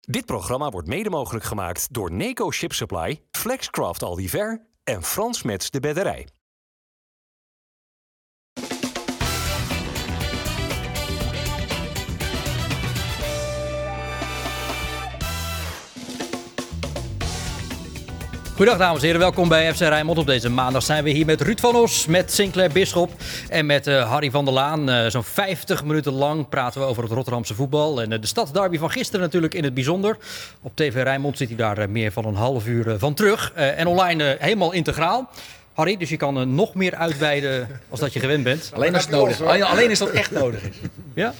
Dit programma wordt mede mogelijk gemaakt door Neco Ship Supply, Flexcraft Aldiver en Frans Mets de Bedderij. Goedendag dames en heren, welkom bij FC Rijnmond. Op deze maandag zijn we hier met Ruud van Os, met Sinclair Bisschop en met uh, Harry van der Laan. Uh, Zo'n 50 minuten lang praten we over het Rotterdamse voetbal en uh, de stadsderby van gisteren natuurlijk in het bijzonder. Op TV Rijnmond zit hij daar meer van een half uur van terug en online helemaal integraal. Harry, dus je kan nog meer uitweiden als dat je gewend bent. Alleen als het nodig is. Alleen als dat echt nodig is. Ja?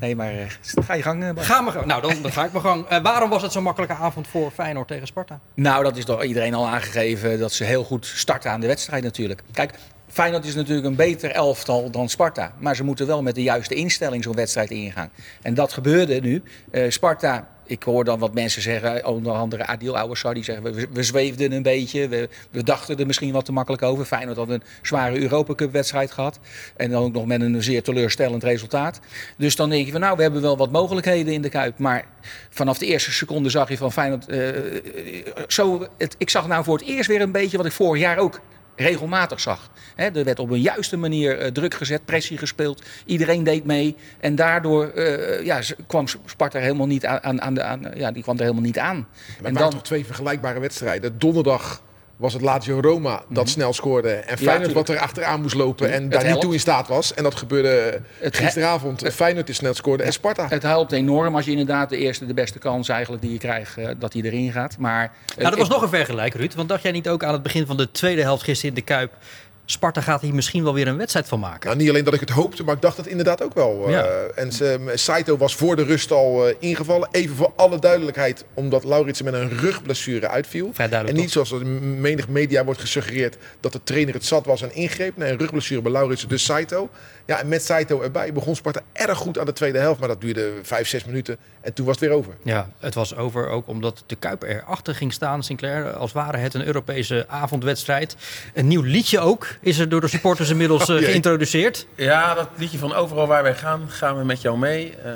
Nee, maar uh, ga je gang. Uh, ga maar gang. Nou, dan, dan ga ik mijn gang. Uh, waarom was het zo'n makkelijke avond voor Feyenoord tegen Sparta? Nou, dat is door iedereen al aangegeven dat ze heel goed starten aan de wedstrijd natuurlijk. Kijk, Feyenoord is natuurlijk een beter elftal dan Sparta. Maar ze moeten wel met de juiste instelling zo'n wedstrijd ingaan. En dat gebeurde nu. Sparta ik hoor dan wat mensen zeggen, onder andere Adil Ouassar, die zeggen we, we zweefden een beetje, we, we, dachten er misschien wat te makkelijk over. Feyenoord had een zware Europa Cup wedstrijd gehad en dan ook nog met een zeer teleurstellend resultaat. Dus dan denk je van nou, we hebben wel wat mogelijkheden in de Kuip. Maar vanaf de eerste seconde zag je van Feyenoord, uh, zo, het, ik zag nou voor het eerst weer een beetje wat ik vorig jaar ook regelmatig zag. er werd op een juiste manier uh, druk gezet, pressie gespeeld. Iedereen deed mee. En daardoor uh, ja, kwam Sparta helemaal niet aan, aan, de, aan, ja, die kwam er helemaal niet aan. Er en dan toch twee vergelijkbare wedstrijden. Donderdag was het Lazio Roma dat mm -hmm. snel scoorde. En Feyenoord ja, wat er achteraan moest lopen en daar niet toe in staat was. En dat gebeurde het gisteravond. Het, Feyenoord die snel scoorde en Sparta. Het helpt enorm als je inderdaad de eerste, de beste kans eigenlijk die je krijgt, uh, dat hij erin gaat. Maar, nou, dat was nog een vergelijk, Ruud. Want dacht jij niet ook aan het begin van de tweede helft gisteren in de Kuip... Sparta gaat hier misschien wel weer een wedstrijd van maken. Nou, niet alleen dat ik het hoopte, maar ik dacht het inderdaad ook wel. Ja. Uh, en ze, Saito was voor de rust al uh, ingevallen. Even voor alle duidelijkheid, omdat Lauritsen met een rugblessure uitviel. En niet zoals er menig media wordt gesuggereerd dat de trainer het zat was en ingreep. Nee, een rugblessure bij Lauritsen, dus Saito. Ja, en met Saito erbij begon Sparta erg goed aan de tweede helft. Maar dat duurde vijf, zes minuten en toen was het weer over. Ja, het was over ook omdat de Kuip erachter ging staan, Sinclair. Als ware het een Europese avondwedstrijd. Een nieuw liedje ook is er door de supporters inmiddels uh, geïntroduceerd. Ja, dat liedje van overal waar wij gaan, gaan we met jou mee. Uh,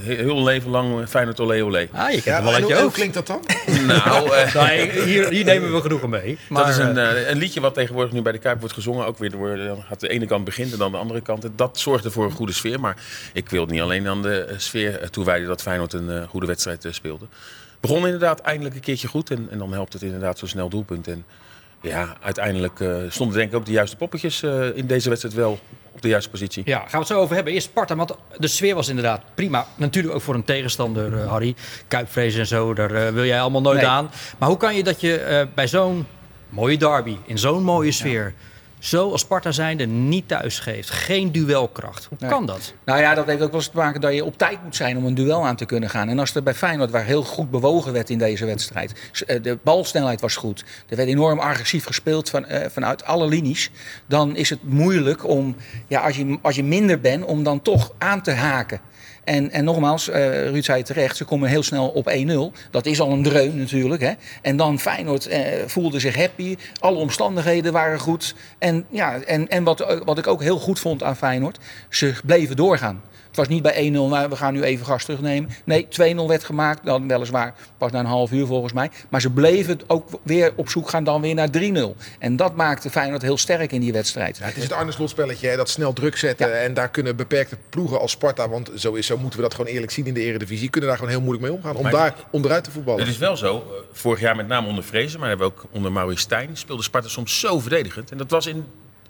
heel leven lang Feyenoord olé olé. Ah, je kent ja, wel hoe, hoe klinkt dat dan? nou, nee, hier, hier, nemen we genoegen mee. Maar, dat is een, een, liedje wat tegenwoordig nu bij de Kuip wordt gezongen. Ook weer door, dan gaat de ene kant begint en dan de andere kant. Dat zorgde voor een goede sfeer. Maar ik wil niet alleen aan de sfeer toewijden dat Feyenoord een uh, goede wedstrijd uh, speelde. Begon inderdaad eindelijk een keertje goed. En, en dan helpt het inderdaad zo snel doelpunt. En ja, uiteindelijk uh, stonden denk ik ook de juiste poppetjes in deze wedstrijd wel op de juiste positie. Ja, gaan we het zo over hebben. Eerst Sparta, want de sfeer was inderdaad prima. Natuurlijk ook voor een tegenstander, Harry. Kuipvrees en zo, daar wil jij allemaal nooit nee. aan. Maar hoe kan je dat je bij zo'n mooie derby, in zo'n mooie sfeer... Ja zo als Sparta zijnde niet thuis geeft. Geen duelkracht. Hoe nee. kan dat? Nou ja, dat heeft ook wel eens te maken dat je op tijd moet zijn om een duel aan te kunnen gaan. En als er bij Feyenoord, waar heel goed bewogen werd in deze wedstrijd. De balsnelheid was goed. Er werd enorm agressief gespeeld van, uh, vanuit alle linies. Dan is het moeilijk om, ja, als, je, als je minder bent, om dan toch aan te haken. En, en nogmaals, uh, Ruud zei terecht, ze komen heel snel op 1-0. Dat is al een dreun natuurlijk. Hè? En dan Feyenoord uh, voelde zich happy. Alle omstandigheden waren goed. En, ja, en, en wat, wat ik ook heel goed vond aan Feyenoord, ze bleven doorgaan. Het was niet bij 1-0, nou, we gaan nu even gas terugnemen. Nee, 2-0 werd gemaakt, dan weliswaar pas na een half uur volgens mij. Maar ze bleven ook weer op zoek gaan dan weer naar 3-0. En dat maakte Feyenoord heel sterk in die wedstrijd. Ja, het is het Arne Slot-spelletje, dat snel druk zetten. Ja. En daar kunnen beperkte ploegen als Sparta, want zo, is, zo moeten we dat gewoon eerlijk zien in de Eredivisie, kunnen daar gewoon heel moeilijk mee omgaan. Om maar daar onderuit te voetballen. Het is wel zo, eh, vorig jaar met name onder Vrezen, maar hebben we ook onder Maurice Stijn, speelde Sparta soms zo verdedigend. En dat was in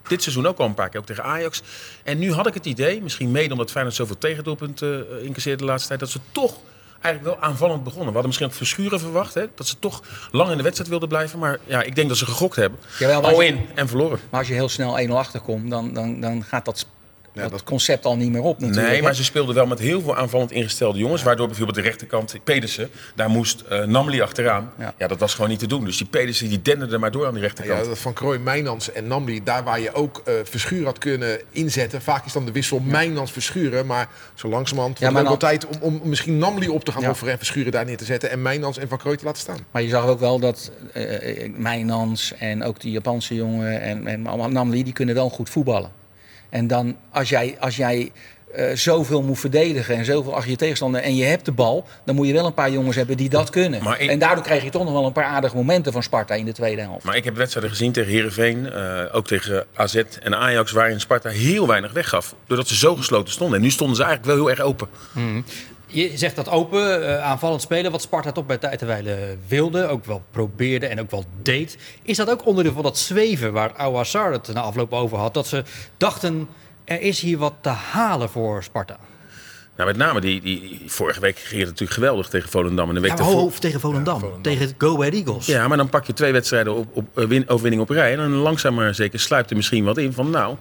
dit seizoen ook al een paar keer, ook tegen Ajax. En nu had ik het idee, misschien mede omdat Feyenoord zoveel tegendoelpunten uh, incasseerde de laatste tijd, dat ze toch eigenlijk wel aanvallend begonnen. We hadden misschien ook Verschuren verwacht, hè, dat ze toch lang in de wedstrijd wilden blijven. Maar ja, ik denk dat ze gegokt hebben. Jawel, Al in en verloren. Maar als je heel snel 1-0 achterkomt, dan, dan, dan gaat dat ja, dat concept al niet meer op natuurlijk. Nee, maar ze speelden wel met heel veel aanvallend ingestelde jongens. Ja. Waardoor bijvoorbeeld de rechterkant, Pedersen, daar moest uh, Namli achteraan. Ja. ja. dat was gewoon niet te doen. Dus die Pedersen die denderde maar door aan die rechterkant. Ja, van Krooi, Mijnans en Namli, daar waar je ook uh, Verschuur had kunnen inzetten. Vaak is dan de wissel ja. Mijnans Verschuren. Maar zo langzamerhand ja, maar dan... tijd om, om misschien Namli op te gaan offeren en Verschuren daar neer te zetten. En Mijnans en Van Krooi te laten staan. Maar je zag ook wel dat uh, Mijnans en ook die Japanse jongen en, en Namli, die kunnen wel goed voetballen. En dan als jij, als jij uh, zoveel moet verdedigen en zoveel achter je tegenstander en je hebt de bal, dan moet je wel een paar jongens hebben die dat kunnen. En daardoor krijg je toch nog wel een paar aardige momenten van Sparta in de tweede helft. Maar ik heb wedstrijden gezien tegen Herenveen, uh, ook tegen AZ en Ajax, waarin Sparta heel weinig weggaf. Doordat ze zo gesloten stonden. En nu stonden ze eigenlijk wel heel erg open. Hmm. Je zegt dat open, uh, aanvallend spelen, wat Sparta toch bij tijd en wilde, ook wel probeerde en ook wel deed. Is dat ook onderdeel van dat zweven waar Awassar het na afloop over had? Dat ze dachten er is hier wat te halen voor Sparta. Nou, met name die, die, vorige week ging het natuurlijk geweldig tegen Volendam. En de week ja, hoofd tegen Volendam, tegen Go Ahead Eagles. Ja, maar dan pak je twee wedstrijden op, op, op eh, overwinning op rij. En dan langzaam maar zeker sluipt er misschien wat in van nou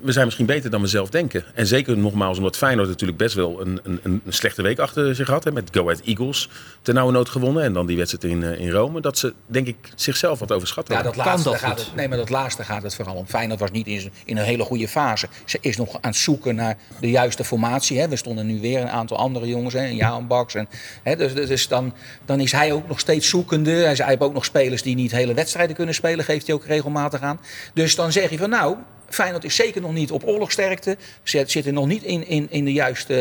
we zijn misschien beter dan we zelf denken. En zeker nogmaals omdat Feyenoord natuurlijk best wel een, een, een slechte week achter zich had. Hè, met Go Ahead Eagles ten nauwe nood gewonnen. En dan die wedstrijd in, eh, in Rome. Dat ze denk ik zichzelf wat overschatten. Ja, dat laatste, gaat het, nee, maar dat laatste gaat het vooral om. Feyenoord was niet in, in een hele goede fase. Ze is nog aan het zoeken naar de juiste formatie. Hè. We stonden nu weer een aantal andere jongens. Hè, Jaan Baks. En, hè, dus dus dan, dan is hij ook nog steeds zoekende. Hij heeft ook nog spelers die niet hele wedstrijden kunnen spelen. Geeft hij ook regelmatig aan. Dus dan zeg je van nou Feyenoord is zeker nog niet op oorlogsterkte. Ze zitten nog niet in, in, in de juiste...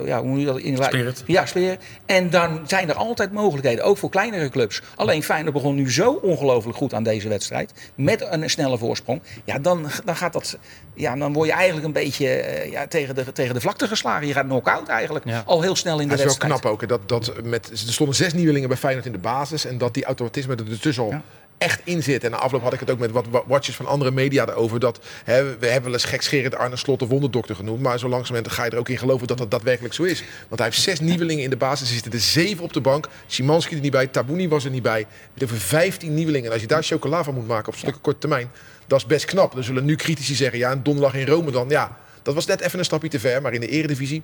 Uh, ja, hoe moet je dat? In spirit. Ja, spirit. En dan zijn er altijd mogelijkheden, ook voor kleinere clubs. Alleen Feyenoord begon nu zo ongelooflijk goed aan deze wedstrijd. Met een snelle voorsprong. Ja, dan, dan gaat dat... Ja, dan word je eigenlijk een beetje uh, ja, tegen, de, tegen de vlakte geslagen. Je gaat knock-out eigenlijk. Al heel snel in de wedstrijd. Het is wel knap ook. Dat, dat met, er stonden zes nieuwelingen bij Feyenoord in de basis. En dat die automatisme er ertussen al echt in zit. En na afloop had ik het ook met wat watches van andere media erover. Dat hè, we hebben wel eens gekscherend Arne Slot de wonderdokter genoemd. Maar zo langzamerhand ga je er ook in geloven dat dat daadwerkelijk zo is. Want hij heeft zes nieuwelingen in de basis. Er zitten er zeven op de bank. Simanski er niet bij. Tabouni was er niet bij. Er zijn vijftien nieuwelingen. En als je daar chocola van moet maken op stukken korte termijn. Dat is best knap. Dan zullen nu critici zeggen. Ja, een donderdag in Rome dan. Ja, dat was net even een stapje te ver. Maar in de eredivisie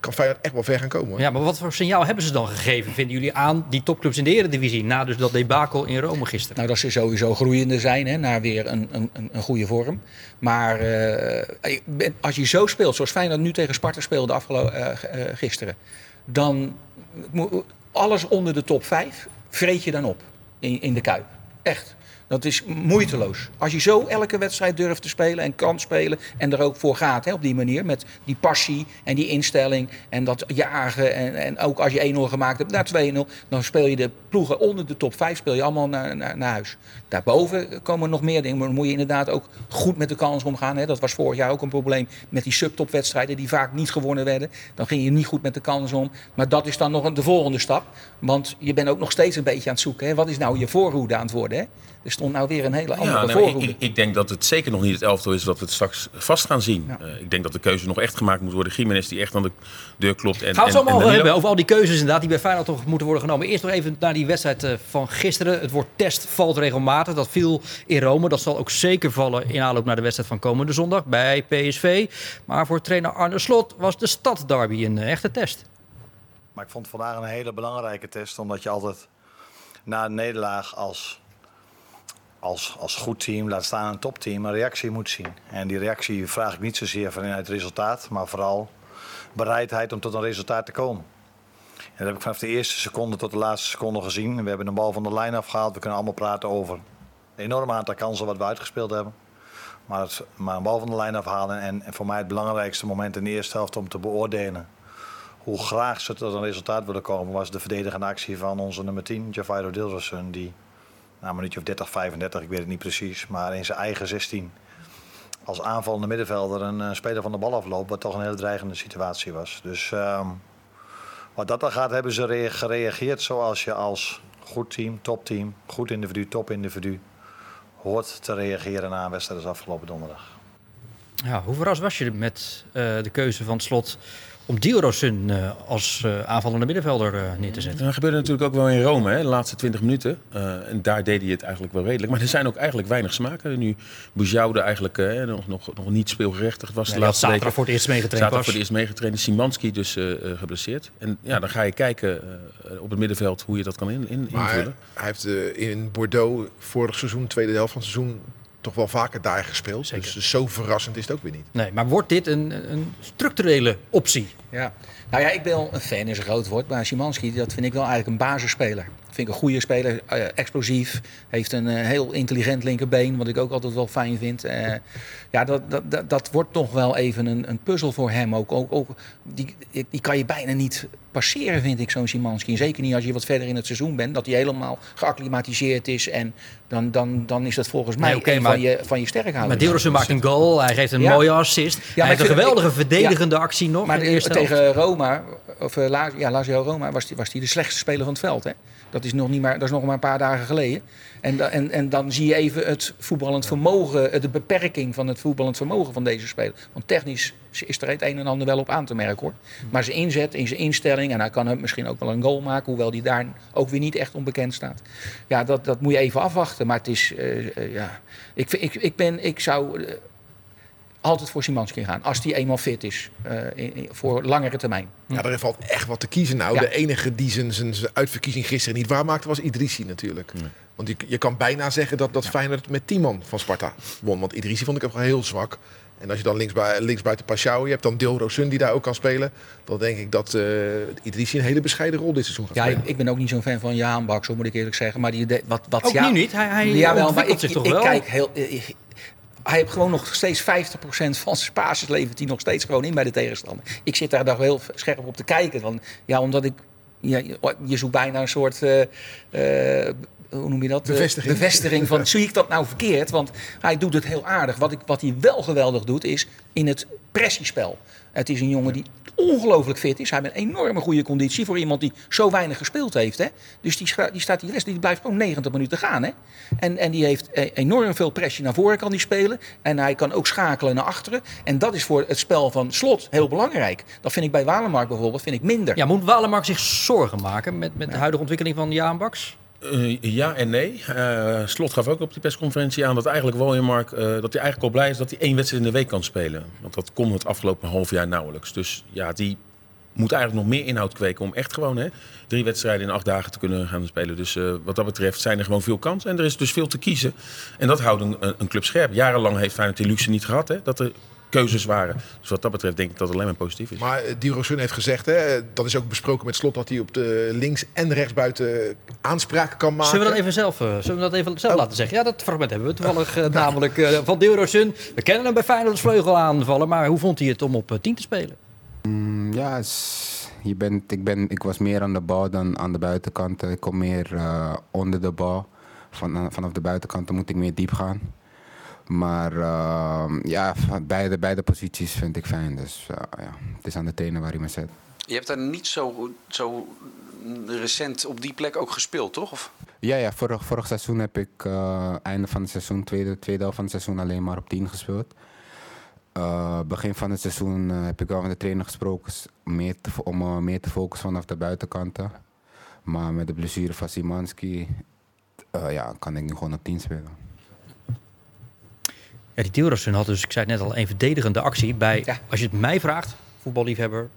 kan Feyenoord echt wel ver gaan komen. Hoor. Ja, maar wat voor signaal hebben ze dan gegeven, vinden jullie, aan die topclubs in de Eredivisie na dus dat debakel in Rome gisteren? Nou, dat ze sowieso groeiende zijn hè, naar weer een, een, een goede vorm. Maar uh, als je zo speelt, zoals Feyenoord nu tegen Sparta speelde afgelopen uh, gisteren, dan alles onder de top 5 vreet je dan op in, in de Kuip. Echt. Dat is moeiteloos. Als je zo elke wedstrijd durft te spelen en kan spelen en er ook voor gaat hè, op die manier. Met die passie en die instelling en dat jagen. En, en ook als je 1-0 gemaakt hebt naar 2-0, dan speel je de ploegen onder de top 5 speel je allemaal naar, naar, naar huis. Daarboven komen nog meer dingen. Maar dan moet je inderdaad ook goed met de kans omgaan. Hè. Dat was vorig jaar ook een probleem met die subtopwedstrijden die vaak niet gewonnen werden. Dan ging je niet goed met de kans om. Maar dat is dan nog de volgende stap. Want je bent ook nog steeds een beetje aan het zoeken. Hè. Wat is nou je voorhoede aan het worden? Hè? Er stond nou weer een hele andere ja, voorhoede. Ik, ik, denk dat het zeker nog niet het elftal is dat we het straks vast gaan zien. Uh, ik denk dat de keuze nog echt gemaakt moet worden. Jiménez die echt aan de deur klopt. En, Gaan we het zo allemaal hebben over al die keuzes inderdaad die bij Feyenoord toch moeten worden genomen. Eerst nog even naar die wedstrijd eh, van gisteren. Het woord test valt regelmatig. Dat viel in Rome. Dat zal ook zeker vallen in aanloop naar de wedstrijd van komende zondag bij PSV. Maar voor trainer Arne Slot was de stadderby een echte test. Maar ik vond vandaag een hele belangrijke test. Omdat je altijd na een nederlaag als als, als goed team, laat staan een topteam, een reactie moet zien. En die reactie vraag ik niet zozeer vanuit het resultaat, maar vooral bereidheid om tot een resultaat te komen. Dat heb ik vanaf de eerste seconde tot de laatste seconde gezien. We hebben een bal van de lijn afgehaald. We kunnen allemaal praten over een enorm aantal kansen wat we uitgespeeld hebben. Maar, het, maar een bal van de lijn afhalen en, en voor mij het belangrijkste moment in de eerste helft om te beoordelen hoe graag ze tot een resultaat willen komen, was de verdedigende actie van onze nummer 10, Javairo Dilderson, die na een minuutje of 30, 35, ik weet het niet precies, maar in zijn eigen 16 als aanvallende middenvelder een, een speler van de bal afloopt, wat toch een hele dreigende situatie was. Dus um, wat dat dan gaat, hebben ze gereageerd zoals je als goed team, topteam, goed individu, top individu hoort te reageren na een wedstrijd als afgelopen donderdag. Ja, hoe verrast was je met uh, de keuze van slot om Diorosun uh, als uh, aanvallende middenvelder uh, neer te zetten. Dat gebeurde natuurlijk ook wel in Rome, hè, de laatste 20 minuten. en daar deed hij het eigenlijk wel redelijk. Maar er zijn ook eigenlijk weinig smaken. Nu Boujoude eigenlijk nog, nog, nog niet speelgerechtigd was. de laatste zaterdag voor het eerst meegetraind Zaterdag voor het eerst meegetraind. Simanski dus geblesseerd. En ja, dan ga je kijken op het middenveld hoe je dat kan in, in, invullen. Hij heeft in Bordeaux vorig seizoen, tweede helft van het seizoen toch wel vaker daar gespeeld. Dus zo verrassend is het ook weer niet. Nee, maar wordt dit een, een structurele optie? Ja. Nou ja, ik ben een fan, is een groot woord. Maar Simanski, dat vind ik wel eigenlijk een basisspeler. Vind ik een goede speler. explosief. Heeft een heel intelligent linkerbeen, wat ik ook altijd wel fijn vind. ja, dat, dat, dat, wordt toch wel even een, een puzzel voor hem. Ook, ook, ook, die, die kan je bijna niet passeren, vind ik, zo'n Simanski. Zeker niet als je wat verder in het seizoen bent. Dat hij helemaal geacclimatiseerd is. En dan, dan, dan is dat volgens mij nee, van, je, van je sterkhouders. Maar Dilrosun maakt een goal. Hij geeft een mooie assist. hij heeft een geweldige verdedigende actie nog. Maar tegen Roma, of uh, ja, Lazio Roma, was hij was die de slechtste speler van het veld. Hè? Dat is nog, niet maar, dat is nog maar een paar dagen geleden. En, en, en dan zie je even het voetballend vermogen, de beperking van het voetballend vermogen van deze speler. Want technisch is er het een en ander wel op aan te merken hoor. Maar zijn inzet, in zijn instelling, en hij kan misschien ook wel een goal maken, hoewel die daar ook weer niet echt onbekend staat. Ja, dat, dat moet je even afwachten. Maar het is, uh, ja, ik, ik, ik, ben, ik zou uh, altijd voor Simanski gaan. Als die eenmaal fit is. Uh, voor langere termijn. Ja, er valt echt wat te kiezen nou. De enige die zijn, zijn uitverkiezing gisteren niet waarmaakte was Idrissi natuurlijk. Want je, je kan bijna zeggen dat, dat ja. Feyenoord met 10 man van Sparta won. Want Idrissi vond ik ook wel heel zwak. En als je dan links, bij, links buiten Pashao, je hebt dan Dilro Sun die daar ook kan spelen. Dan denk ik dat uh, Idrissi een hele bescheiden rol dit seizoen gaat ja, spelen. Ik, ik ben ook niet zo'n fan van Jaan Bak, zo moet ik eerlijk zeggen. Maar die, wat, wat, ook ja, nu niet? Hij, hij ja, wel, maar ik, zich toch ik, wel? kijk heel... hij heeft gewoon nog steeds 50% van zijn spaces levert hij nog steeds gewoon in bij de tegenstander. Ik zit daar nog heel scherp op te kijken. Want, ja, omdat ik ja, je zoekt bijna een soort uh, uh, hoe noem je dat? Bevestiging. Bevestiging van, zie ik dat nou verkeerd? Want hij doet het heel aardig. Wat, ik, wat hij wel geweldig doet, is in het pressiespel. Het is een jongen die ongelooflijk fit is. Hij heeft een enorme goede conditie voor iemand die zo weinig gespeeld heeft. Hè? Dus die, die staat die rest, die blijft gewoon 90 minuten gaan. Hè? En, en die heeft e- enorm veel pressie naar voren kan die spelen. En hij kan ook schakelen naar achteren. En dat is voor het spel van Slot heel belangrijk. Dat vind ik bij Walemark bijvoorbeeld vind ik minder. Ja, moet Walemark zich zorgen maken met, met de huidige ontwikkeling van Jaan Baks? Uh, ja en nee. Uh, Slot gaf ook op die persconferentie aan dat eigenlijk Woljemark, uh, dat hij eigenlijk al blij is dat hij één wedstrijd in de week kan spelen. Want dat kon het afgelopen half jaar nauwelijks. Dus ja, die moet eigenlijk nog meer inhoud kweken om echt gewoon hè, drie wedstrijden in acht dagen te kunnen gaan spelen. Dus wat dat betreft zijn er gewoon veel kansen. En er is dus veel te kiezen. En dat houdt een, een club scherp. Jarenlang heeft Feyenoord die luxe niet gehad. Hè, dat er keuzes waren. Dus wat dat betreft denk ik dat het alleen maar positief is. Maar uh, Di heeft gezegd, hè, dat is ook besproken met Slot, dat hij op de links- en rechtsbuiten aanspraken kan maken. Zullen we dat even zelf, uh, zullen we dat even zelf oh. laten zeggen? Ja, dat fragment hebben we toevallig uh, namelijk van Di We kennen hem bij Feyenoord als vleugel aanvallen, maar hoe vond hij het om op 10 te spelen? Mm, ja, je bent, ik, ben, ik was meer aan de bal dan aan de buitenkant. Ik kom meer onder de bal. Van, vanaf de buitenkant moet ik meer diep gaan. Maar uh, ja, beide, beide posities vind ik fijn. Dus uh, ja, het is aan de tenen waar hij me zet. Je hebt daar niet zo, zo recent op die plek ook gespeeld, toch? Of? Ja, ja vorig, vorig seizoen heb ik uh, einde van het seizoen, tweede, tweede helft van het seizoen alleen maar op 10 gespeeld. Uh, begin van het seizoen uh, heb ik wel met de trainer gesproken meer te, om uh, meer te focussen vanaf de buitenkanten. Maar met de blessure van Simanski ja, kan ik nu gewoon op 10 spelen. Ja, die Tilrosun had dus, ik zei het net al, een verdedigende actie bij, als je het mij vraagt, voetballiefhebber,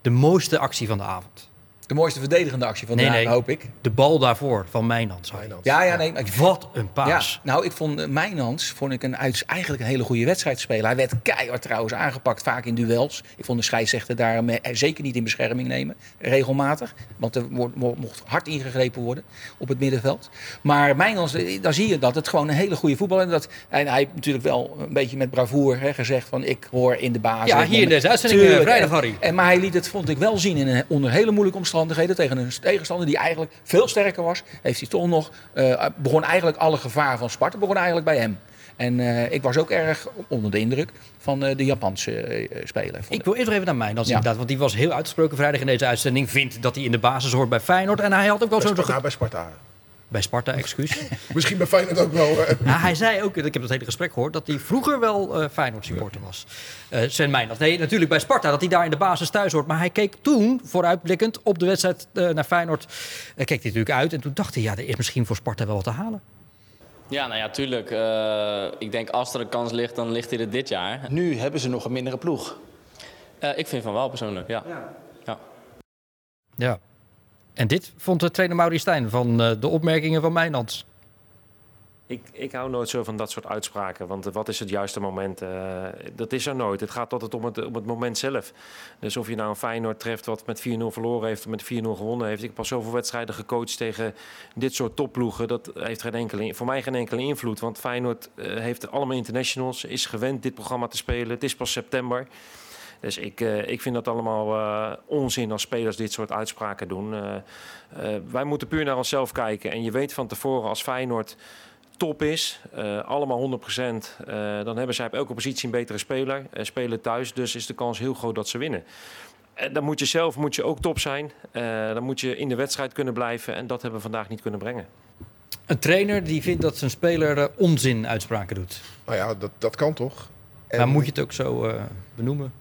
de mooiste actie van de avond. De mooiste verdedigende actie van de nee, hoop ik. De bal daarvoor van Mijnans. Ja, ja, nee. Wat een paas. Ja, nou, ik vond uh, Mijnans vond ik een, eigenlijk een hele goede wedstrijd spelen. Hij werd keihard trouwens aangepakt, vaak in duels. Ik vond de scheidsrechter daar uh, zeker niet in bescherming nemen, regelmatig. Want er mocht hard ingegrepen worden op het middenveld. Maar Mijnans, uh, dan zie je dat het gewoon een hele goede voetballer is. En hij heeft natuurlijk wel een beetje met bravoer hè, gezegd van ik hoor in de basis. Ja, hier in deze uitzending vrijdag, Harry. En, maar hij liet het, vond ik wel zien, in een, onder hele moeilijke omstandigheden tegen een tegenstander die eigenlijk veel sterker was, heeft hij toch nog, uh, begon eigenlijk alle gevaar van Sparta begon eigenlijk bij hem. En uh, ik was ook erg onder de indruk van uh, de Japanse uh, speler. Ik wil eerst even naar mij, dat ja. inderdaad, want die was heel uitgesproken vrijdag in deze uitzending. Vindt dat hij in de basis hoort bij Feyenoord. En hij had ook wel zo'n... Bij Sparta. Bij Sparta, excuus. Misschien bij Feyenoord ook wel. Ja, hij zei ook, ik heb het hele gesprek gehoord, dat hij vroeger wel uh, Feyenoord supporter was. Uh, Sven Meijners. Nee, natuurlijk bij Sparta, dat hij daar in de basis thuis hoort. Maar hij keek toen, vooruitblikkend, op de wedstrijd uh, naar Feyenoord. Uh, keek hij natuurlijk uit en toen dacht hij, ja, er is misschien voor Sparta wel wat te halen. Ja, nou ja, tuurlijk. ik denk als er een kans ligt, dan ligt hij er dit jaar. Nu hebben ze nog een mindere ploeg. ik vind van wel persoonlijk, ja. Ja. ja. En dit vond de trainer Maurice Stijn van uh, de opmerkingen van Mijnans. ik, ik hou nooit zo van dat soort uitspraken. Want wat is het juiste moment? Uh, dat is er nooit. Het gaat altijd om het, om het moment zelf. Dus of je nou een Feyenoord treft wat met 4-0 verloren heeft... of met 4-0 gewonnen heeft. Ik heb al zoveel wedstrijden gecoacht tegen dit soort topploegen. Dat heeft geen enkele, voor mij geen enkele invloed. Want Feyenoord uh, heeft allemaal internationals. Is gewend dit programma te spelen. Het is pas september. Dus ik, uh, ik vind dat allemaal uh, onzin als spelers dit soort uitspraken doen. Uh, wij moeten puur naar onszelf kijken. En je weet van tevoren als Feyenoord top is, allemaal 100%, dan hebben zij op elke positie een betere speler. spelen thuis, dus is de kans heel groot dat ze winnen. dan moet je zelf moet je ook top zijn. dan moet je in de wedstrijd kunnen blijven. En dat hebben we vandaag niet kunnen brengen. Een trainer die vindt dat zijn speler onzin uitspraken doet. Nou ja, dat, dat kan toch? En... Maar moet je het ook zo benoemen?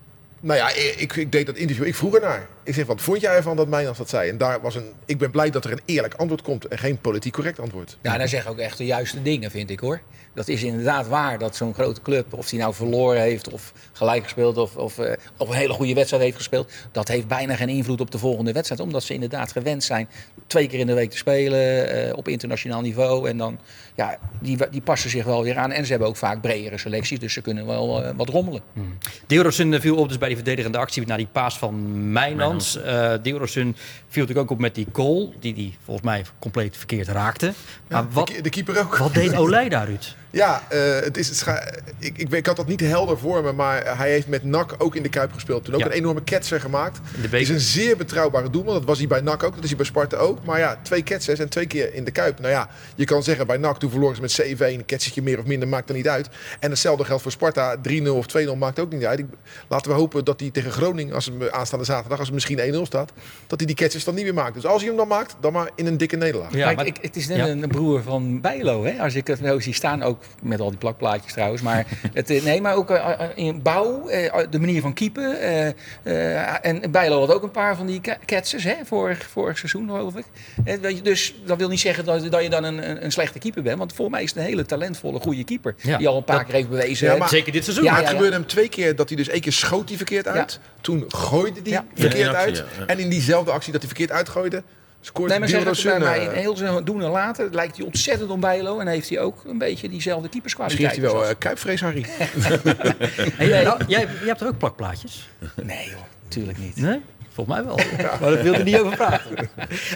Nou ja, ik, ik deed dat interview. Ik vroeg ernaar. Ik zeg, wat vond jij ervan dat Mijnans dat zei? En daar was een, ik ben blij dat er een eerlijk antwoord komt en geen politiek correct antwoord. Ja, daar zeggen ook echt de juiste dingen, vind ik hoor. Dat is inderdaad waar dat zo'n grote club, of die nou verloren heeft of gelijk gespeeld of, of, uh, of een hele goede wedstrijd heeft gespeeld, dat heeft bijna geen invloed op de volgende wedstrijd. Omdat ze inderdaad gewend zijn twee keer in de week te spelen uh, op internationaal niveau. En dan, ja, die, die passen zich wel weer aan. En ze hebben ook vaak bredere selecties, dus ze kunnen wel uh, wat rommelen. Hmm. Viel op dus bij die verdedigende actie naar die paas van Mijnans. Uh, Deelrosun viel natuurlijk ook op met die goal, die die volgens mij compleet verkeerd raakte. Maar wat, de, de keeper ook. Wat deed Olij daar, Ruud? Ja, uh, het is, het ik, ik, ik, had dat niet helder voor me, maar hij heeft met NAC ook in de Kuip gespeeld. Toen ook een enorme ketser gemaakt. Het is een zeer betrouwbare doelman. Dat was hij bij NAC ook, dat is hij bij Sparta ook. Maar ja, twee ketsers en twee keer in de Kuip. Nou ja, je kan zeggen bij NAC, toen verloren ze met 7-1. Een ketsertje meer of minder maakt er niet uit. En hetzelfde geldt voor Sparta. 3-0 of 2-0 maakt ook niet uit. Ik, laten we hopen dat hij tegen Groningen, als het aanstaande zaterdag, als het misschien 1-0 staat, dat hij die ketsers dan niet meer maakt. Dus als hij hem dan maakt, dan maar in een dikke nederlaag. Ja, maar, ik, het is net ja. een broer van Bijlo, hè? Als ik het nou zie staan, ook met al die plak plaatjes trouwens. Maar, het, eh, nee, maar ook uh, in bouw, uh, de manier van keepen. en Bijlo had ook een paar van die ketsers hè, vorig, vorig seizoen, geloof ik. dus dat wil niet zeggen dat, dat je dan een, een, slechte keeper bent. Want voor mij is het een hele talentvolle, goede keeper. Ja. Die al een paar dat, keer heeft bewezen. Ja, maar, zeker dit seizoen. Ja, maar het gebeurde hem twee keer dat hij dus één keer schoot hij verkeerd uit. Toen gooide hij verkeerd uit. En in diezelfde actie dat hij verkeerd uitgooide, Scoort nee, maar zeg bij mij in heel zijn doen en later lijkt hij ontzettend op Bijlo. En heeft hij ook een beetje diezelfde keeperskwaliteit. Misschien heeft hij wel uh, kuipvrees, Harry. hey, jij, jij, jij, hebt er ook plakplaatjes? Nee joh, natuurlijk niet. Nee? Volgens mij wel. Maar daar wilde hij niet over praten.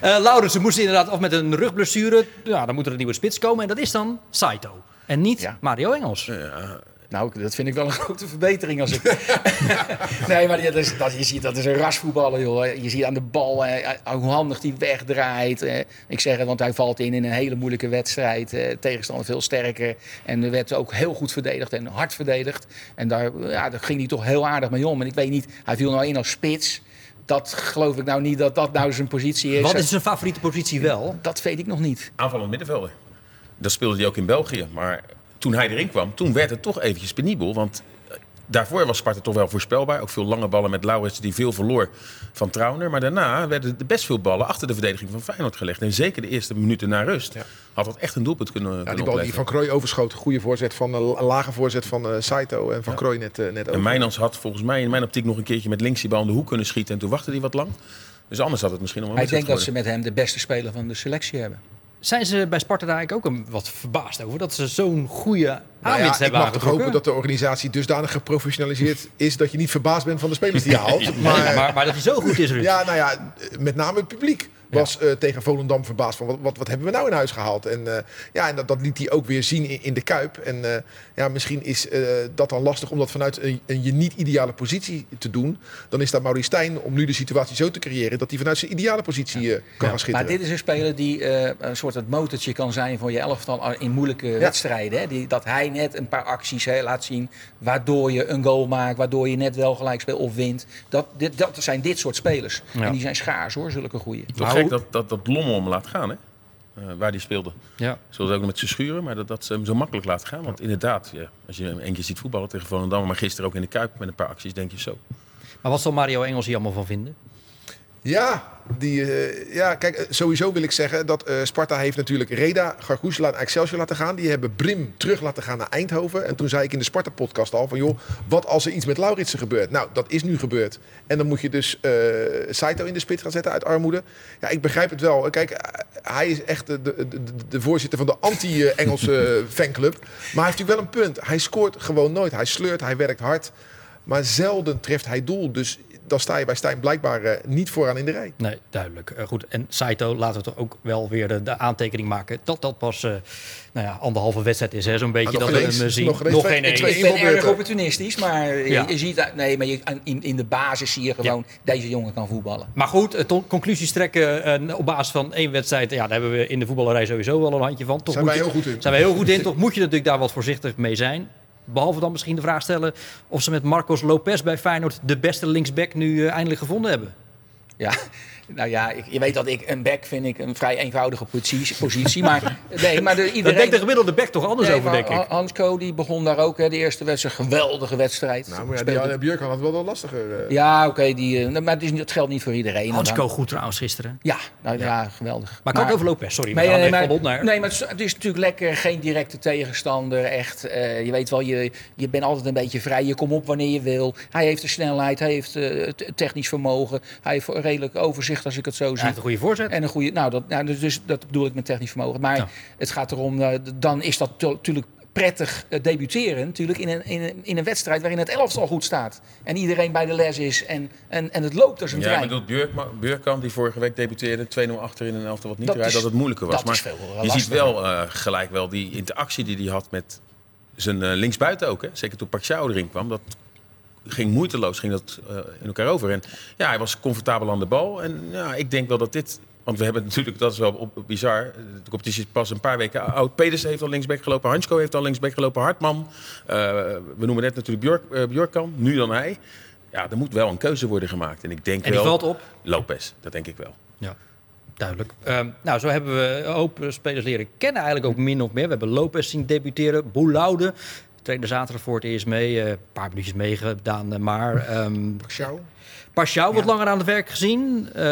Uh, Laurensen moest inderdaad af met een rugblessure. Ja, dan moet er een nieuwe spits komen. En dat is dan Saito. En niet ja. Mario Engels. Ja, nou, dat vind ik wel een grote verbetering als ik. nee, maar dat is, dat, je ziet dat is een rasvoetballer, joh. Je ziet aan de bal eh, hoe handig hij wegdraait. Eh. Ik zeg het, want hij valt in in een hele moeilijke wedstrijd. Eh, tegenstander veel sterker. En er werd ook heel goed verdedigd en hard verdedigd. En daar, ja, daar ging hij toch heel aardig mee om. En ik weet niet, hij viel nou in als spits dat geloof ik nou niet dat dat nou zijn positie is. Wat is zijn favoriete positie wel? Dat weet ik nog niet. Aanvallend middenvelder. Dat speelde hij ook in België. Maar toen hij erin kwam, toen werd het toch eventjes penibel. Want eh, daarvoor was Sparta toch wel voorspelbaar. Ook veel lange ballen met Laurens die veel verloor van Trauner. Maar daarna werden er best veel ballen achter de verdediging van Feyenoord gelegd. En zeker de eerste minuten na rust ja. had dat echt een doelpunt kunnen, ja, Die bal die Van Krooi overschoot, goede voorzet van een lage voorzet van uh, Saito en Van ja. Krooi net, uh, net En Mijnans had volgens mij in mijn optiek nog een keertje met links die bal in de hoek kunnen schieten. En toen wachtte hij wat lang. Dus anders had het misschien nog wel Ik denk dat ze met hem de beste speler van de selectie hebben. Zijn ze bij Sparta daar eigenlijk ook een, wat verbaasd over dat ze zo'n goede aanwinst nou ja, hebben Ik mag toch hopen dat de organisatie dusdanig geprofessionaliseerd is dat je niet verbaasd bent van de spelers die je haalt. maar, maar, maar, dat hij zo goed is. Ruud. Ja, nou ja, met name het publiek was uh, tegen Volendam verbaasd van wat, wat, wat, hebben we nou in huis gehaald. En, uh, ja, en dat, dat, liet hij ook weer zien in, in de Kuip. En uh, ja, misschien is dat dan lastig om dat vanuit een, een je niet-ideale positie te doen. Dan is dat Maurice Stijn om nu de situatie zo te creëren dat hij vanuit zijn ideale positie ja. kan gaan schitteren. Maar dit is een speler die een soort het motortje kan zijn voor je elftal in moeilijke ja. wedstrijden. Hè? Die, dat hij net een paar acties hè, laat zien waardoor je een goal maakt, waardoor je net wel gelijk speelt of wint. Dat, dit, dat zijn dit soort spelers. En die zijn schaars hoor, zulke goeie gek dat, dat, dat Lommel hem laat gaan, hè? Uh, waar die speelde. Ja. Zullen ook met ze schuren, maar dat, dat ze hem zo makkelijk laten gaan. Want inderdaad, ja, als je hem één keer ziet voetballen tegen Volendam, maar gisteren ook in de Kuip met een paar acties, denk je zo. Maar wat zal Mario Engels hier allemaal van vinden? Ja, die, uh, ja, kijk, eh, sowieso wil ik zeggen dat uh, Sparta heeft natuurlijk Reda, Gargoesela en Excelsior laten gaan. Die hebben Brim terug laten gaan naar Eindhoven. En toen zei ik in de Sparta-podcast al van, joh, wat als er iets met Lauritsen gebeurt? Nou, dat is nu gebeurd. En dan moet je dus uh, Saito in de spit gaan zetten uit armoede. Ja, ik begrijp het wel. Kijk, hij is echt de, de, de voorzitter van de anti-Engelse fanclub. Maar hij heeft natuurlijk wel een punt. Hij scoort gewoon nooit. Hij sleurt, hij werkt hard. Maar zelden treft hij doel. Dus dan sta je bij Stijn blijkbaar uh, niet vooraan in de rij. Nee, duidelijk. Uh, goed, en Saito, laten we toch ook wel weer de, de aantekening maken... dat dat pas uh, nou ja, anderhalve wedstrijd is, hè? zo'n beetje. dat we hem zien. Nog, nog geen één. Ik ben erg opportunistisch, maar ja. je, ziet... Nee, maar je, in, in de basis zie je gewoon... Ja. deze jongen kan voetballen. Maar goed, conclusies trekken op basis van één wedstrijd... ja, daar hebben we in de voetballerij sowieso wel een handje van. Toch zijn wij heel goed in. Zijn wij heel goed in. Toch moet je natuurlijk daar wat voorzichtig mee zijn. Behalve dan misschien de vraag stellen of ze met Marcos Lopez bij Feyenoord de beste linksback nu uh, eindelijk gevonden hebben. Ja, nou ja, ik, je weet dat ik een back vind ik een vrij eenvoudige positie. positie maar, nee, maar de, iedereen... Dat denkt de gemiddelde back toch anders over, denk ik. Hansco die begon daar ook, hè, de eerste wedstrijd. Geweldige wedstrijd. Nou, maar ja, die Björk had het wel wat lastiger. Uh... Ja, oké. die, uh, maar het, is, het geldt niet voor iedereen. Hansco goed trouwens gisteren. Ja, nou, ja. ja geweldig. Maar, kan ook over Lopez, sorry. Nee, nee, maar, naar. nee, maar het is, natuurlijk lekker. Geen directe tegenstander. Echt, uh, je weet wel, je, je bent altijd een beetje vrij. Je komt op wanneer je wil. Hij heeft de snelheid. Hij heeft technisch vermogen. Hij heeft redelijk overzicht, als ik het zo zie een goede voorzet. En een goede, nou, dat, nou, dus, dus dat bedoel ik met technisch vermogen. Maar het gaat erom, uh, dan is dat natuurlijk prettig uh, debuteren natuurlijk in een, in, een, in een wedstrijd waarin het elftal goed staat. En iedereen bij de les is en, en, en het loopt als een ja, trein. Ja, maar Björk, Björkamp die vorige week debuteerde 2-0 achter in een elftal wat niet dat, dat het moeilijker was. maar je ziet wel uh, gelijk wel die interactie die hij had met zijn uh, linksbuiten ook. Hè? Zeker toen Pacquiao erin kwam. Dat ging moeiteloos ging dat, uh, in elkaar over. En ja, hij was comfortabel aan de bal. En ja, ik denk wel dat dit... Want we hebben natuurlijk, dat is wel op, op bizar. De competitie is pas een paar weken oud. Pedersen heeft al linksback gelopen. Hansko heeft al linksback gelopen. Hartman. Uh, we noemen net natuurlijk Björk, uh, Björkkamp. Nu dan hij. Ja, er moet wel een keuze worden gemaakt. En ik denk en die wel... valt op? Lopez, dat denk ik wel. Ja. Duidelijk. Um, nou, zo hebben we een hoop spelers leren kennen. Eigenlijk ook min of meer. We hebben Lopez zien debuteren. Boulaude trainde zaterdag voor het eerst mee. Eh, een paar minuutjes meegedaan, eh, maar... Um, wordt langer aan het werk gezien. Uh,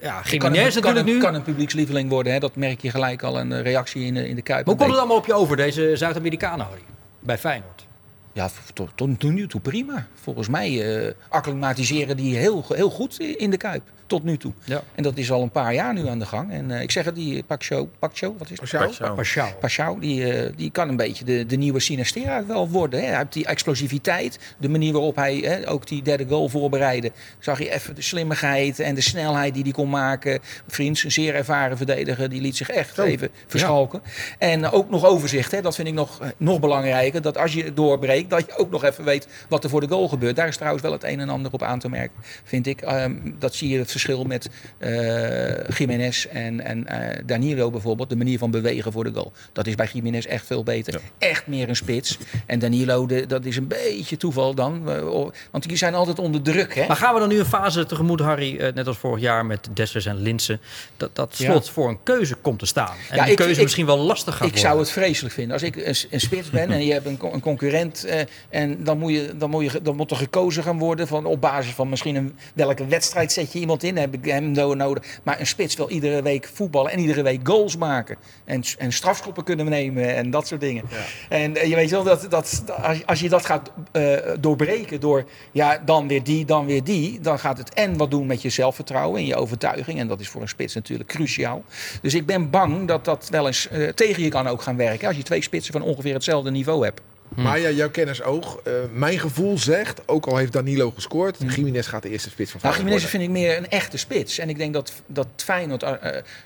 ja, Jiménez natuurlijk nu. kan een publiekslieveling worden. Hè? Dat merk je gelijk al een reactie in de, in de Kuip. hoe komt het allemaal op je over, deze Zuid-Amerikanen, Harry? Bij Feyenoord? Ja, tot, tot, nu toe prima. Volgens mij uh, acclimatiseren die heel, heel goed in de Kuip tot nu toe. Ja. En dat is al een paar jaar nu aan de gang. En uh, ik zeg het, die Pacho, Pacho wat is het? Pacho. Die, uh, die kan een beetje de, de nieuwe Sinistera wel worden. Hè. Hij heeft die explosiviteit, de manier waarop hij hè, ook die derde goal voorbereidde. Zag je even de slimmigheid en de snelheid die hij kon maken. Vriends, een zeer ervaren verdediger, die liet zich echt Zo. even verschalken. Ja. En ook nog overzicht, hè. dat vind ik nog, nog belangrijker. Dat als je doorbreekt, dat je ook nog even weet wat er voor de goal gebeurt. Daar is trouwens wel het een en ander op aan te merken, vind ik. Um, dat zie je het verschil met uh, Jiménez en, en uh, Danilo bijvoorbeeld. De manier van bewegen voor de goal. Dat is bij Jiménez echt veel beter. Ja. Echt meer een spits. En Danilo, de, dat is een beetje toeval dan. Uh, want die zijn altijd onder druk. Hè? Maar gaan we dan nu een fase tegemoet, Harry, net als vorig jaar met Dessers en Linsen, dat, dat slot ja. voor een keuze komt te staan? En ja, die ik, keuze ik, misschien wel lastig gaat ik worden. zou het vreselijk vinden. Als ik een, een spits ben en je hebt een, een concurrent en dan moet, je, dan, moet je, dan moet er gekozen gaan worden van, op basis van misschien een, welke wedstrijd zet je iemand in. Heb ik hem nodig. Maar een spits wil iedere week voetballen en iedere week goals maken. En, en strafschoppen kunnen nemen en dat soort dingen. Ja. En uh, je weet wel dat, dat als, als je dat gaat uh, doorbreken door ja, dan weer die, dan weer die, dan gaat het en wat doen met je zelfvertrouwen en je overtuiging. En dat is voor een spits natuurlijk cruciaal. Dus ik ben bang dat dat wel eens uh, tegen je kan ook gaan werken. Als je twee spitsen van ongeveer hetzelfde niveau hebt. Hm. Maar ja, jouw kennisoog. Uh, mijn gevoel zegt, ook al heeft Danilo gescoord, hm. Jiménez gaat de eerste spits van Feyenoord Nou, Jiménez vind ik meer een echte spits. En ik denk dat, dat Feyenoord... Uh,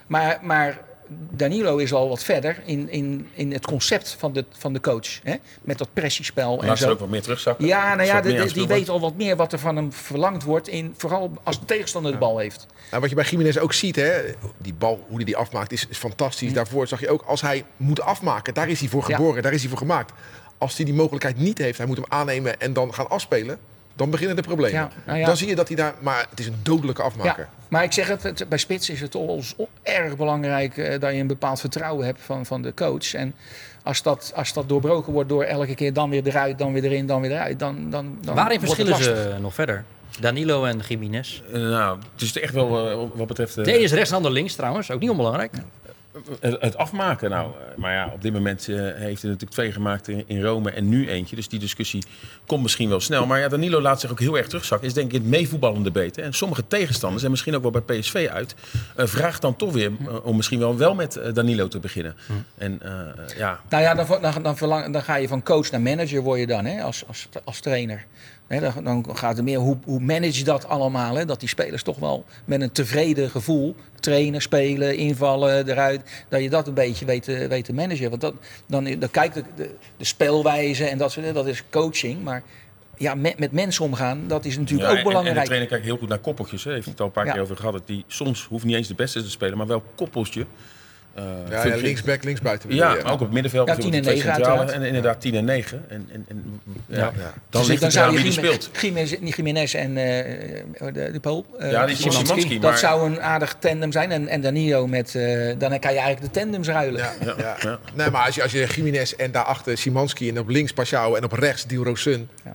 maar, maar Danilo is al wat verder in, in, in het concept van de, van de coach. Hè? Met dat pressiespel en zo. ook wat meer terugzakken. Ja, nou ja, de, de, die weet al wat meer wat er van hem verlangd wordt. In, vooral als de tegenstander de bal heeft. Nou, wat je bij Jiménez ook ziet, hè, die bal, hoe hij die afmaakt, is, is fantastisch. Hm. Daarvoor zag je ook, als hij moet afmaken, daar is hij voor geboren, ja. daar is hij voor gemaakt als hij die mogelijkheid niet heeft, hij moet hem aannemen en dan gaan afspelen. Dan beginnen de problemen. Ja, nou ja. Dan zie je dat hij daar... Maar het is een dodelijke afmaker. Ja, maar ik zeg het, bij Spits is het ons erg belangrijk uh, dat je een bepaald vertrouwen hebt van, van de coach. En als dat, als dat doorbroken wordt door elke keer dan weer eruit, dan weer erin, dan weer eruit, dan... dan, dan Waarin verschillen ze nog verder? Danilo en Jiménez? Uh, nou, het is echt wel uh, wat betreft... Uh, de ene is rechts, de ander links trouwens. Ook niet onbelangrijk. Het afmaken, nou. Maar ja, op dit moment heeft hij natuurlijk twee gemaakt in, Rome en nu eentje. Dus die discussie komt misschien wel snel. Maar ja, Danilo laat zich ook heel erg terugzakken. Is denk ik het meevoetballende beter. En sommige tegenstanders, en misschien ook wel bij PSV uit, uh, vraagt dan toch weer om misschien wel wel met Danilo te beginnen. Hm. En ja. Nou ja, dan, dan, dan, verlang, dan ga je van coach naar manager word je dan, hè, als, als, als trainer dan, dan, gaat het meer hoe, hoe manage je dat allemaal? Hè? Dat die spelers toch wel met een tevreden gevoel trainen, spelen, invallen, eruit. Dat je dat een beetje weet, te, weet te managen. Want dat, dan, dan kijkt de, de, de speelwijze en dat soort dat is coaching. Maar ja, met, met mensen omgaan, dat is natuurlijk ook belangrijk. En, de trainer kijkt heel goed naar koppeltjes. Hè. Heeft het al een paar keer over gehad. Dat die soms hoeft niet eens de beste te spelen, maar wel koppeltje. Uh, ja, ja, linksback, linksbuiten. Ja, ook op het middenveld. Ja, 10 en 9 centrale, En inderdaad 10 en 9. En, en, en ja, ja. Dan, dus ligt dan zou je speelt. Jiménez, niet Jiménez en uh, de, de Pool. Uh, ja, die Simanski. Dat zou een aardig tandem zijn. En, en Danilo met... Uh, dan kan je eigenlijk de tandems ruilen. Ja, ja. ja. Nee, maar als je, als je Jiménez en daarachter Simanski en op links Pashao en op rechts Dilrosun... Ja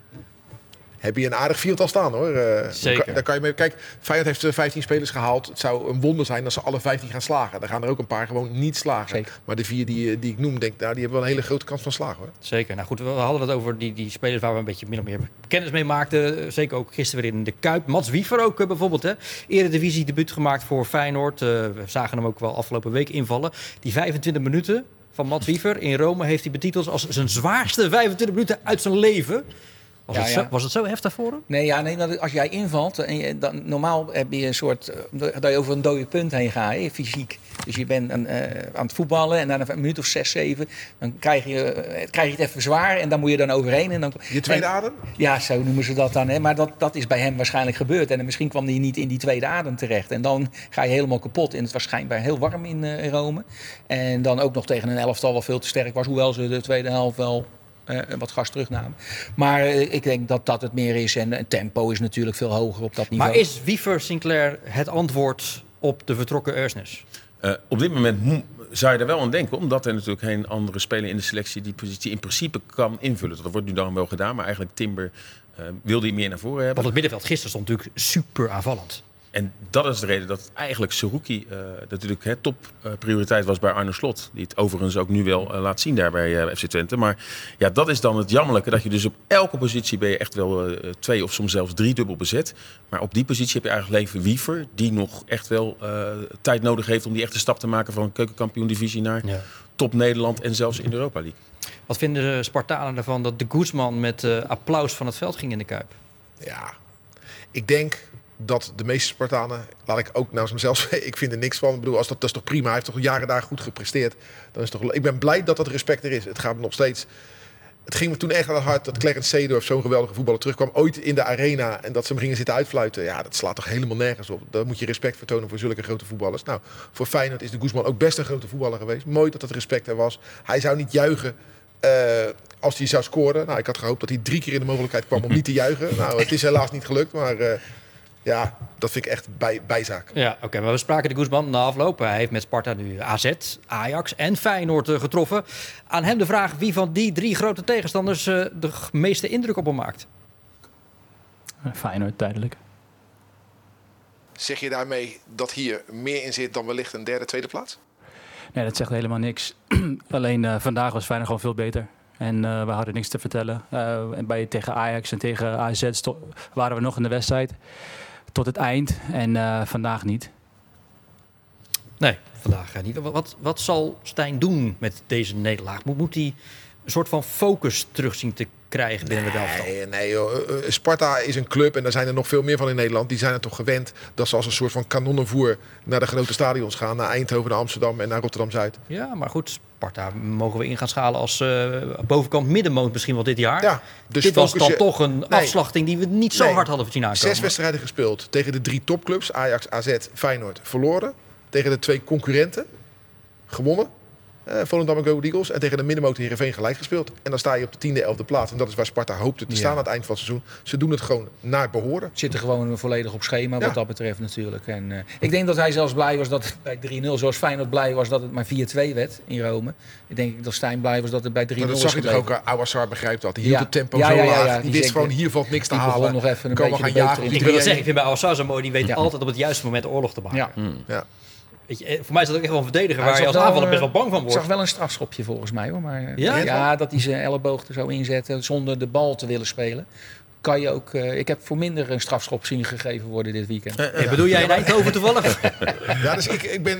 heb je een aardig field al staan hoor. Uh, Zeker. Daar kan je mee, kijk, Feyenoord heeft 15 spelers gehaald. Het zou een wonder zijn als ze alle 15 gaan slagen. Daar gaan er ook een paar gewoon niet slagen. Zeker. Maar de vier die, eh, die ik noem, denk, daar, die hebben wel een hele grote kans van slagen hoor. Zeker. Nou goed, we hadden het over die, die spelers waar we een beetje min of meer kennis mee maakten. Zeker ook gisteren weer in de Kuip. Mats Wiever ook bijvoorbeeld. Hè. Eredivisie debuut gemaakt voor Feyenoord. Uh, we zagen hem ook wel afgelopen week invallen. Die 25 minuten van Mats Wiever in Rome heeft hij betiteld als zijn zwaarste 25 minuten uit zijn leven. Was, het Zo, was het zo heftig voor hem? Nee, ja, nee als jij invalt, en je, dan, normaal heb je een soort, eh, dat je over een dode punt heen gaat, fysiek. Dus je bent een, uh, aan het voetballen en na een minuut of zes, zeven, dan krijg je, krijg je het even zwaar en dan moet je dan overheen. En dan, je tweede adem? Ja, zo noemen ze dat dan. Hè. Maar dat, dat is bij hem waarschijnlijk gebeurd. En misschien kwam hij niet in die tweede adem terecht. En dan ga je helemaal kapot. En het was schijnbaar heel warm in, in Rome. En dan ook nog tegen een elftal wat veel te sterk was, hoewel ze de tweede helft wel uh, wat gas terugnamen. Maar uh, ik denk dat dat het meer is. En het tempo is natuurlijk veel hoger op dat niveau. Maar is Wiever Sinclair het antwoord op de vertrokken Ersnes? Uh, op dit moment zou je er wel aan denken, omdat er natuurlijk geen andere speler in de selectie die positie in principe kan invullen. Dat wordt nu dan wel gedaan, maar eigenlijk Timber uh, wil die meer naar voren hebben. Want het middenveld gisteren stond natuurlijk super aanvallend. En dat is de reden dat eigenlijk Seruki uh, natuurlijk het topprioriteit uh, was bij Arne Slot. Die het overigens ook nu wel uh, laat zien daar bij uh, FC Twente. Maar ja, dat is dan het jammerlijke. Dat je dus op elke positie ben je echt wel twee of soms zelfs drie dubbel bezet. Maar op die positie heb je eigenlijk Leven Wiever. Die nog echt wel tijd nodig heeft om die echte stap te maken van keukenkampioen divisie naar ja. top Nederland en zelfs in de Europa League. Wat vinden de Spartanen ervan dat de Guzman met applaus van het veld ging in de Kuip? Ja, ik denk dat de meeste Spartanen, laat ik ook namens mezelf ik vind er niks van. Ik bedoel, als dat, is toch prima. Hij heeft toch jaren daar goed gepresteerd. Dan is toch, ik ben blij dat dat respect er is. Het gaat nog steeds. Het ging me toen echt aan het hart dat Clarence Seedorf, zo'n geweldige voetballer, terugkwam. Ooit in de arena en dat ze hem gingen zitten uitfluiten. Ja, dat slaat toch helemaal nergens op. Daar moet je respect vertonen voor zulke grote voetballers. Nou, voor Feyenoord is de Guzman ook best een grote voetballer geweest. Mooi dat dat respect er was. Hij zou niet juichen uh, als hij zou scoren. Nou, ik had gehoopt dat hij drie keer in de mogelijkheid kwam om niet te juichen. Nou, het is helaas niet gelukt, maar... Uh, ja, dat vind ik echt bij, bijzaak. Ja, oké. maar we spraken de Guzman na afloop. Hij heeft met Sparta nu AZ, Ajax en Feyenoord uh, getroffen. Aan hem de vraag wie van die drie grote tegenstanders uh, de meeste indruk op hem maakt. Feyenoord, duidelijk. Zeg je daarmee dat hier meer in zit dan wellicht een derde, tweede plaats? Nee, dat zegt helemaal niks. Alleen uh, vandaag was Feyenoord gewoon veel beter. En we hadden niks te vertellen. en bij, tegen Ajax en tegen AZ waren we nog in de wedstrijd tot het eind en uh, vandaag niet. Nee, vandaag niet. Wat, wat zal Stijn doen met deze nederlaag? Moet, moet hij een soort van focus terugzien te krijgen binnen nee, de elftal? Nee, joh. Eh, eh, Sparta is een club en daar zijn er nog veel meer van in Nederland. Die zijn er toch gewend dat ze als een soort van kanonnenvoer naar de grote stadions gaan. Naar Eindhoven, naar Amsterdam en naar Rotterdam-Zuid. Ja, maar goed, Sparta mogen we in gaan schalen als uh, bovenkant middenmoot misschien wel dit jaar. Ja, dus dit was dan toch een nee. afslachting die we niet zo hard hadden zien aankomen. Zes wedstrijden gespeeld tegen de drie topclubs. Ajax, AZ, Feyenoord verloren. Tegen de twee concurrenten gewonnen. Uh, Volendam en Go Eagles. En tegen de middenmotor Heerenveen gelijk gespeeld. En dan sta je op de tiende, elfde plaats. En dat is waar Sparta hoopte te staan aan het eind van het seizoen. Ze doen het gewoon naar behoren. Zitten gewoon volledig op schema wat dat betreft natuurlijk. En, uh, ik denk dat hij zelfs blij was dat het bij 3-0, zoals Feyenoord blij was dat het maar 4-2 werd in Rome. Ik denk dat Stijn blij was dat het bij 3-0 was. Dat zag je toch ook, Awassar begrijpt dat. Die hield het tempo zo laag. Die, wist gewoon, hier valt niks te halen. nog even een beetje gaan jagen. Ik wil zeggen, ik vind bij Awassar zo mooi. Die weet altijd op het juiste moment oorlog te maken. Ja. Ja. Weet je, eh, voor mij is dat ook echt wel een verdediger waar je als aanvaller best wel bang van wordt. Ik zag wel een strafschopje volgens mij hoor. Maar, ja? ja, dat hij zijn elleboog er zo inzette zonder de bal te willen spelen kan je ook. Uh, ik heb voor minder een strafschop zien gegeven worden dit weekend. Uh, uh, bedoel jij in Eindhoven toevallig? ja, dus ik, ik, ben,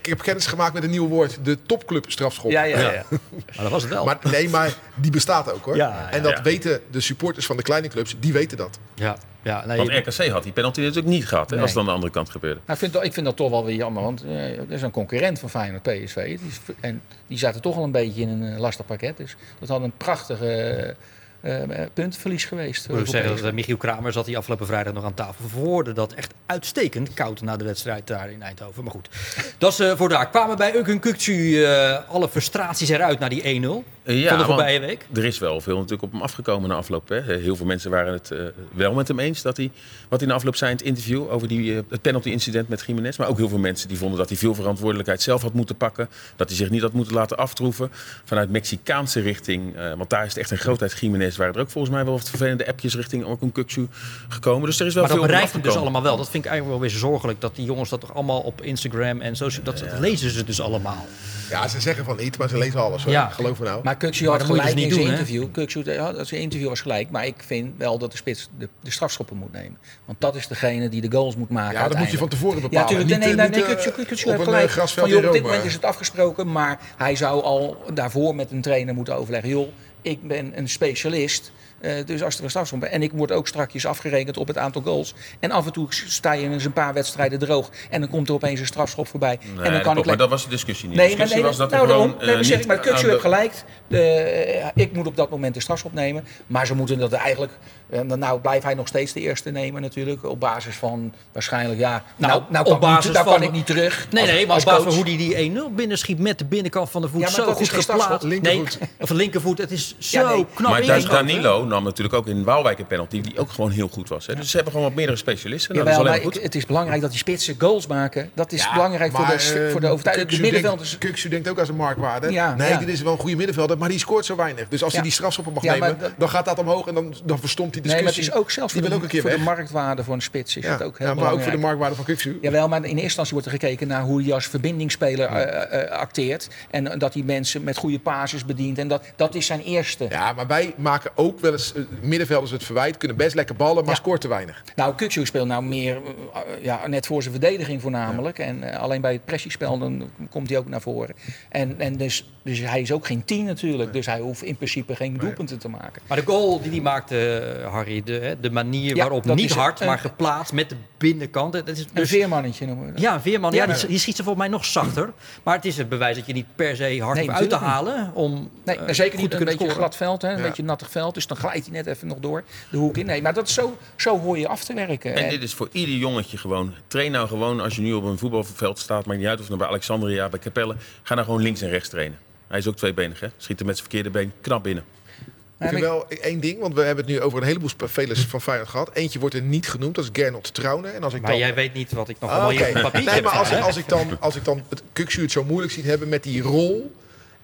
ik heb kennis gemaakt met een nieuw woord: de topclub strafschop. Ja, ja, ja. ja. maar dat was het wel. Maar, nee, maar die bestaat ook hoor. Ja, en dat weten de supporters van de kleine clubs, die weten dat. Ja. Ja, nee, want RKC had die penalty natuurlijk niet gehad, hè, als het aan de andere kant gebeurde. Nou, ik, vind, ik vind dat toch wel weer jammer, want uh, er is een concurrent van Feyenoord, PSV. Die, en die zaten toch al een beetje in een lastig pakket. Dus dat had een prachtige uh, puntverlies geweest. Ik zeggen dat Michiel Kramer zat die afgelopen vrijdag nog aan tafel. Verwoordde dat echt uitstekend koud na de wedstrijd daar in Eindhoven. Maar goed, dat is voor daar. Kwamen bij Ukun Kukcu alle frustraties eruit naar die 1-0 ja, van de voorbije week? Er is wel veel natuurlijk op hem afgekomen na afloop. Hè. Heel veel mensen waren het wel met hem eens dat hij, wat hij na afloop zei in het interview over die, het penalty incident met Jiménez. Maar ook heel veel mensen die vonden dat hij veel verantwoordelijkheid zelf had moeten pakken. Dat hij zich niet had moeten laten aftroeven vanuit Mexicaanse richting. want daar is het echt een grootheid Jiménez waren er ook volgens mij wel wat vervelende appjes richting Orkun Kuksu gekomen. Dus er is wel maar veel dat bereikt het dus allemaal wel. Dat vind ik eigenlijk wel weer zorgelijk. Dat die jongens dat toch allemaal op Instagram en zo... Dat, dat lezen ze dus allemaal. Ja, ze zeggen van niet, maar ze lezen alles. Hoor. Ja. Geloof me nou. Maar Kuksu had gelijk dus niet in zijn interview. Kuksu, dat zijn interview was gelijk. Maar ik vind wel dat de spits de, de strafschoppen moet nemen. Want dat is degene die de goals moet maken. Ja, dat moet je van tevoren bepalen. Ja, natuurlijk. Nee, nee, nee, nee, Kuksu heeft gelijk. Van, joh, op dit moment is het afgesproken. Maar hij zou al daarvoor met een trainer moeten overleggen. Joh, ik ben een specialist. Uh, dus als er een strafschop En ik word ook strakjes afgerekend op het aantal goals. En af en toe sta je in eens een paar wedstrijden droog. En dan komt er opeens een strafschop voorbij. Nee, en dan kan ik maar dat was de discussie niet. Nee, de discussie was dat nou, gewoon, nee, maar zeg ik, maar Kutsu heeft gelijk. De, ik moet op dat moment de strafschop nemen. Maar ze moeten dat eigenlijk... nou blijft hij nog steeds de eerste nemen natuurlijk. Op basis van waarschijnlijk, ja... Nou, nou, nou op basis niet, van, kan ik niet terug. Nee, nee, maar op basis van hoe hij die 1-0 binnenschiet met de binnenkant van de voet. Ja, zo goed geplaatst. Nee, of linkervoet. Het is zo knap Maar Danilo nam natuurlijk ook in Waalwijk een penalty die ook gewoon heel goed was. Hè? Dus ze hebben gewoon wat meerdere specialisten. Nou, dat is alleen goed. Ik, het is belangrijk dat die spitsen goals maken. Dat is belangrijk voor de, voor de overtuiging. De middenvelders... Kuksu denkt ook als een marktwaarde. Ja, nee, dit is wel een goede middenvelder, maar die scoort zo weinig. Dus als hij die strafschoppen mag nemen, dan gaat dat omhoog en dan, dan verstomt die discussie. Nee, maar het is ook zelfs voor, de, ook een keer voor de marktwaarde voor een spits is het ook heel ja, maar ook voor de marktwaarde van Kuksu. Jawel, maar in eerste instantie wordt er gekeken naar hoe hij als verbindingsspeler acteert. En dat hij mensen met goede pases bedient. En dat, dat is zijn eerste. Ja, maar wij maken ook wel eens middenvelders het verwijt. Kunnen best lekker ballen, maar scoort te weinig. Nou, Kuksu speelt nou meer ja, net voor zijn verdediging voornamelijk. En alleen bij het pressiespel dan komt hij ook naar voren. En, en dus, dus hij is ook geen tien natuurlijk. Dus hij hoeft in principe geen doelpunten te maken. Maar de goal die hij maakte, Harry, de, de manier waarop niet hard, maar geplaatst met de binnenkant. Dat is dus, een veermannetje noemen we dat. Ja, een veerman. Ja, die, die, schiet ze volgens mij nog zachter. Maar het is het bewijs dat je niet per se hard nee, uit te halen. Om, nee, uh, zeker niet een beetje glad veld, hè, een beetje nattig veld. Dus dan glijdt hij net even nog door de hoek in. Nee, maar dat is zo, zo hoor je af te werken. En, dit is voor ieder jongetje gewoon. Train nou gewoon als je nu op een voetbalveld staat. Maakt niet uit of het bij Alexandria, bij Capelle. Ga nou gewoon links en rechts trainen. Hij is ook tweebenig, hè? Schiet er met zijn verkeerde been knap binnen. Ik vind wel één ding, want we hebben het nu over een heleboel spelers van Feyenoord gehad. Eentje wordt er niet genoemd, dat is Gernot Trouwne. En als ik maar dan... jij weet niet wat ik nog allemaal ah, okay. hier op papier nee, maar als, als, ik dan, als ik dan het Kuksu het zo moeilijk ziet hebben met die rol...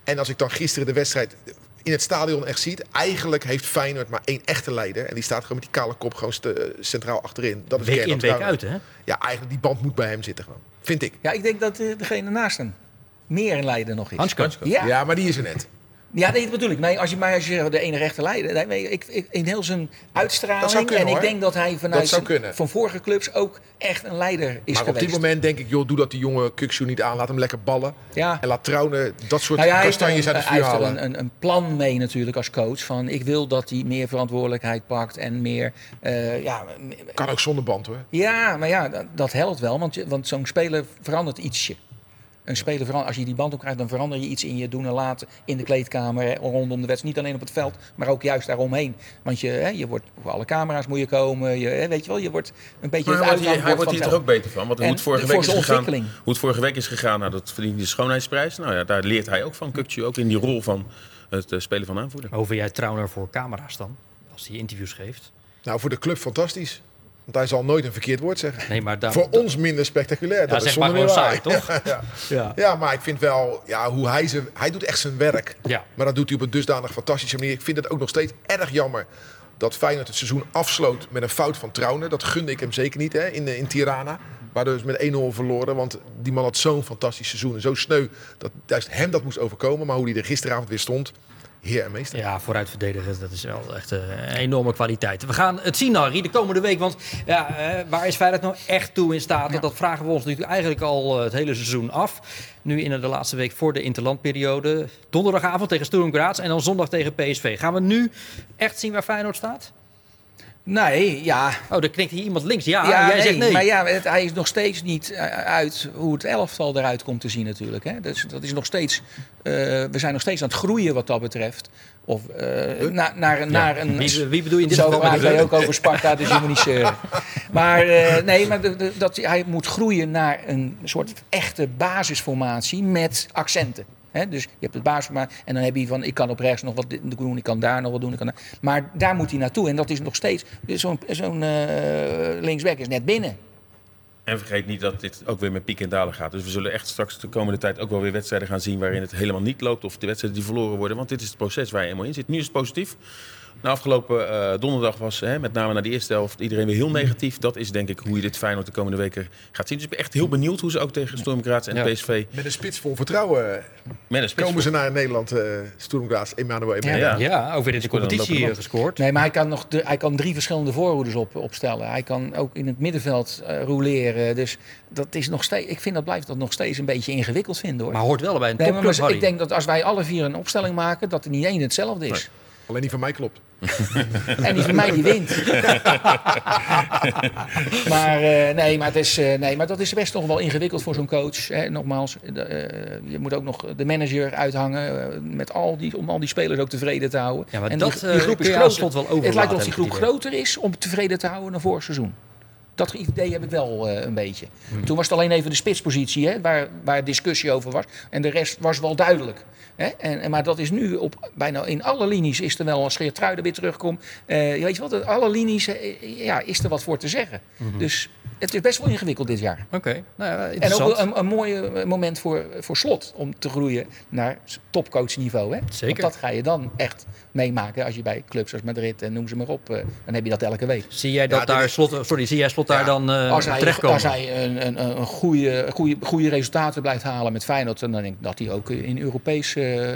en als ik dan gisteren de wedstrijd in het stadion echt ziet... eigenlijk heeft Feyenoord maar één echte leider. En die staat gewoon met die kale kop gewoon centraal achterin. Dat is week in, week uit, hè? Ja, eigenlijk die band moet bij hem zitten gewoon. Vind ik. Ja, ik denk dat uh, degene naast hem meer een leider nog is. Hansko. Ja. ja, maar die is er net. Ja, nee, dat bedoel ik. Nee, als je mij als je de ene rechter leider, ik, ik, in heel zijn uitstraling. Kunnen, en ik denk dat hij vanuit zijn, van vorige clubs ook echt een leider is maar geweest. op dit moment denk ik, joh, doe dat die jonge Kuksu niet aan. Laat hem lekker ballen. Ja. En laat Trouwen dat soort nou ja, kastanjes uit het vuur halen. Hij heeft er een, een, plan mee natuurlijk als coach. Van ik wil dat hij meer verantwoordelijkheid pakt en meer... Uh, ja, kan ook zonder band hoor. Ja, maar ja, dat, dat helpt wel. Want, want zo'n speler verandert ietsje. Een speler, vooral als je die band krijgt, dan verander je iets in je doen en laten in de kleedkamer, rondom de wedstrijd. Niet alleen op het veld, maar ook juist daaromheen. Want je, hè, je wordt, voor alle camera's moet je komen. Je, hè, weet je wel, je wordt een beetje maar het hij, hij wordt hier toch ook beter van? Want hoe het, vorige week is gegaan, hoe het vorige week is gegaan, nou, dat verdient de schoonheidsprijs. Nou ja, daar leert hij ook van. Kukje ook in die rol van het uh, spelen van aanvoerder. Over jij Trauner voor camera's dan? Als hij interviews geeft? Nou, voor de club fantastisch. Want hij zal nooit een verkeerd woord zeggen. Nee, maar daar, Voor ons minder spectaculair. Ja, dat zeg is maar zonder gewoon meer saai, waar. toch? Ja, ja. Ja. Maar ik vind wel, ja, hoe hij, ze, hij doet echt zijn werk. Ja. Maar dat doet hij op een dusdanig fantastische manier. Ik vind het ook nog steeds erg jammer dat Feyenoord het seizoen afsloot met een fout van Trauner. Dat gunde ik hem zeker niet hè, in, in Tirana. Waardoor ze met 1-0 verloren. Want die man had zo'n fantastisch seizoen. En zo sneu dat juist hem dat moest overkomen. Maar hoe hij er gisteravond weer stond. Heer en meester. Ja, vooruit verdedigen, dat is wel echt eh, een enorme kwaliteit. We gaan het zien, Harry, de komende week. Want ja, eh, waar is Feyenoord nou echt toe in staat? Dat vragen we ons natuurlijk eigenlijk al eh, het hele seizoen af. Nu in de laatste week voor de interlandperiode. Donderdagavond tegen Sturm Graz en dan zondag tegen PSV. Gaan we nu echt zien waar Feyenoord staat? Nee, ja. Oh, er knikt hier iemand links. Ja, ja, jij nee, zegt nee. Maar ja, het, hij is nog steeds niet eh, uit hoe het elftal eruit komt te zien natuurlijk. Hè. Dus dat is nog steeds, uh, we zijn nog steeds aan het groeien wat dat betreft. Of uh, na, naar, ja. naar een... Wie, wie, bedoel je in dit Zo geval? jij ook over Sparta, dus je moet niet zeuren. Maar uh, nee, maar de, de, dat, hij moet groeien naar een soort echte basisformatie met accenten. Dus je hebt het basisformatie en dan heb je van ik kan op rechts nog wat doen, ik kan daar nog wat doen. Ik kan. Maar daar moet hij naartoe en dat is nog steeds... Zo'n zo'n uh, linksback is net binnen. En vergeet niet dat dit ook weer met piek en dalen gaat. Dus we zullen echt straks de komende tijd ook wel weer wedstrijden gaan zien waarin het helemaal niet loopt. Of de wedstrijden die verloren worden. Want dit is het proces waar je helemaal in zit. Nu is het positief. Na afgelopen uh, donderdag was hè, met name naar de eerste helft iedereen weer heel negatief. Dat is denk ik hoe je dit Feyenoord de komende weken gaat zien. Dus ik ben echt heel benieuwd hoe ze ook tegen Sturm Graz en ja. PSV... Met een spits vol vertrouwen met een spits komen ze naar Nederland, uh, Sturm Graz, Emmanuel ja, ja. ja, ook weer in de competitie gescoord. Nee, maar hij kan, nog de, hij kan drie verschillende voorhoeders op, opstellen. Hij kan ook in het middenveld uh, roleren. Dus dat is nog steeds, ik vind dat blijft dat nog steeds een beetje ingewikkeld vinden hoor. Maar hoort wel bij een nee, topclub, maar Ik denk dat als wij alle vier een opstelling maken, dat er niet één hetzelfde is. Nee. Alleen die van mij klopt. en die van mij die wint. maar, uh, nee, maar het is, uh, nee, maar dat is best nog wel ingewikkeld voor zo'n coach. Hè. Nogmaals, uh, je moet ook nog de manager uithangen met al die, om al die spelers ook tevreden te houden. Ja, maar en dat die, die groep is groter. Wel het lijkt alsof die groep groter is om tevreden te houden dan vorig seizoen. Dat idee heb ik wel uh, een beetje. Hmm. Toen was het alleen even de spitspositie hè, waar, waar discussie over was. En de rest was wel duidelijk. Hè? En, en, maar dat is nu op bijna in alle linies is er wel als Geertruiden weer terugkomt. Uh, weet je wat, alle linies uh, ja, is er wat voor te zeggen. Mm-hmm. Dus het is best wel ingewikkeld dit jaar. Oké, okay. nou ja, En ook een, een mooi moment voor, voor slot om te groeien naar topcoachniveau. Hè? Zeker. Want dat ga je dan echt meemaken als je bij clubs als Madrid en noem ze maar op. Uh, dan heb je dat elke week. Zie jij dat ja, daar slot, sorry, zie jij slot ja, daar dan uh, als hij, terechtkomen? Als hij een, een, een goede, goede, goede resultaten blijft halen met Feyenoord, dan denk ik dat hij ook in Europees uh,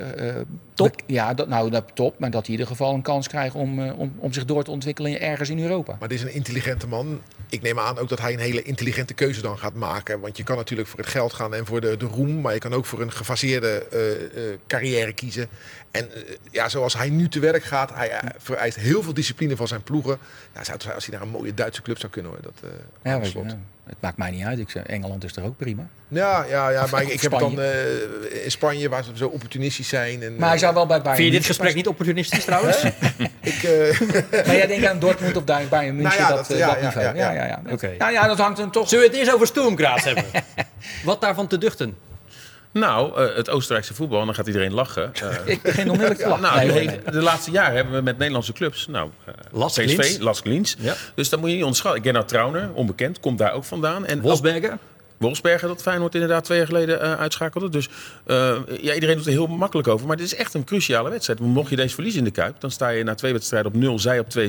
top. Ja, dat, nou dat top, maar dat hij in ieder geval een kans krijgt om, om, om zich door te ontwikkelen ergens in Europa. Maar dit is een intelligente man. Ik neem aan ook dat hij een hele intelligente keuze dan gaat maken. Want je kan natuurlijk voor het geld gaan en voor de, de roem. Maar je kan ook voor een gefaseerde uh, uh, carrière kiezen. En uh, ja, zoals hij nu te werk gaat, hij vereist heel veel discipline van zijn ploegen. Ja, zou, als hij naar een mooie Duitse club zou kunnen hoor. Dat, ja, ja, het maakt mij niet uit. Ik zeg, Engeland is er ook prima. Ja, ja, ja maar ik, ik heb dan in Spanje waar ze zo opportunistisch zijn. En, maar hij zou wel bij Bayern Vind je dit gesprek niet opportunistisch trouwens? ik, maar jij denkt aan Dortmund of Bayern München, nou ja, dat, dat, ja, dat niveau. Ja, ja, ja. ja, Okay. Nou ja, dat hangt dan toch... Zullen we het eerst over Sturm Graz hebben? Wat daarvan te duchten? Nou, uh, het Oostenrijkse voetbal, en dan gaat iedereen lachen. Uh, ik begin onmiddellijk te lachen. nou, nee, nee. De laatste jaren hebben we met Nederlandse clubs, nou, uh, Las PSV. Las Klins. Ja. Dus dat moet je niet onderschatten. Gernot Trauner, onbekend, komt daar ook vandaan. En Wolfsberger? Wolfsberger, dat Feyenoord inderdaad twee jaar geleden uh, uitschakelde. Dus uh, ja, iedereen doet er heel makkelijk over. Maar dit is echt een cruciale wedstrijd. Mocht je deze verliezen in de Kuip, dan sta je na twee wedstrijden op 0, zij op 2-6. En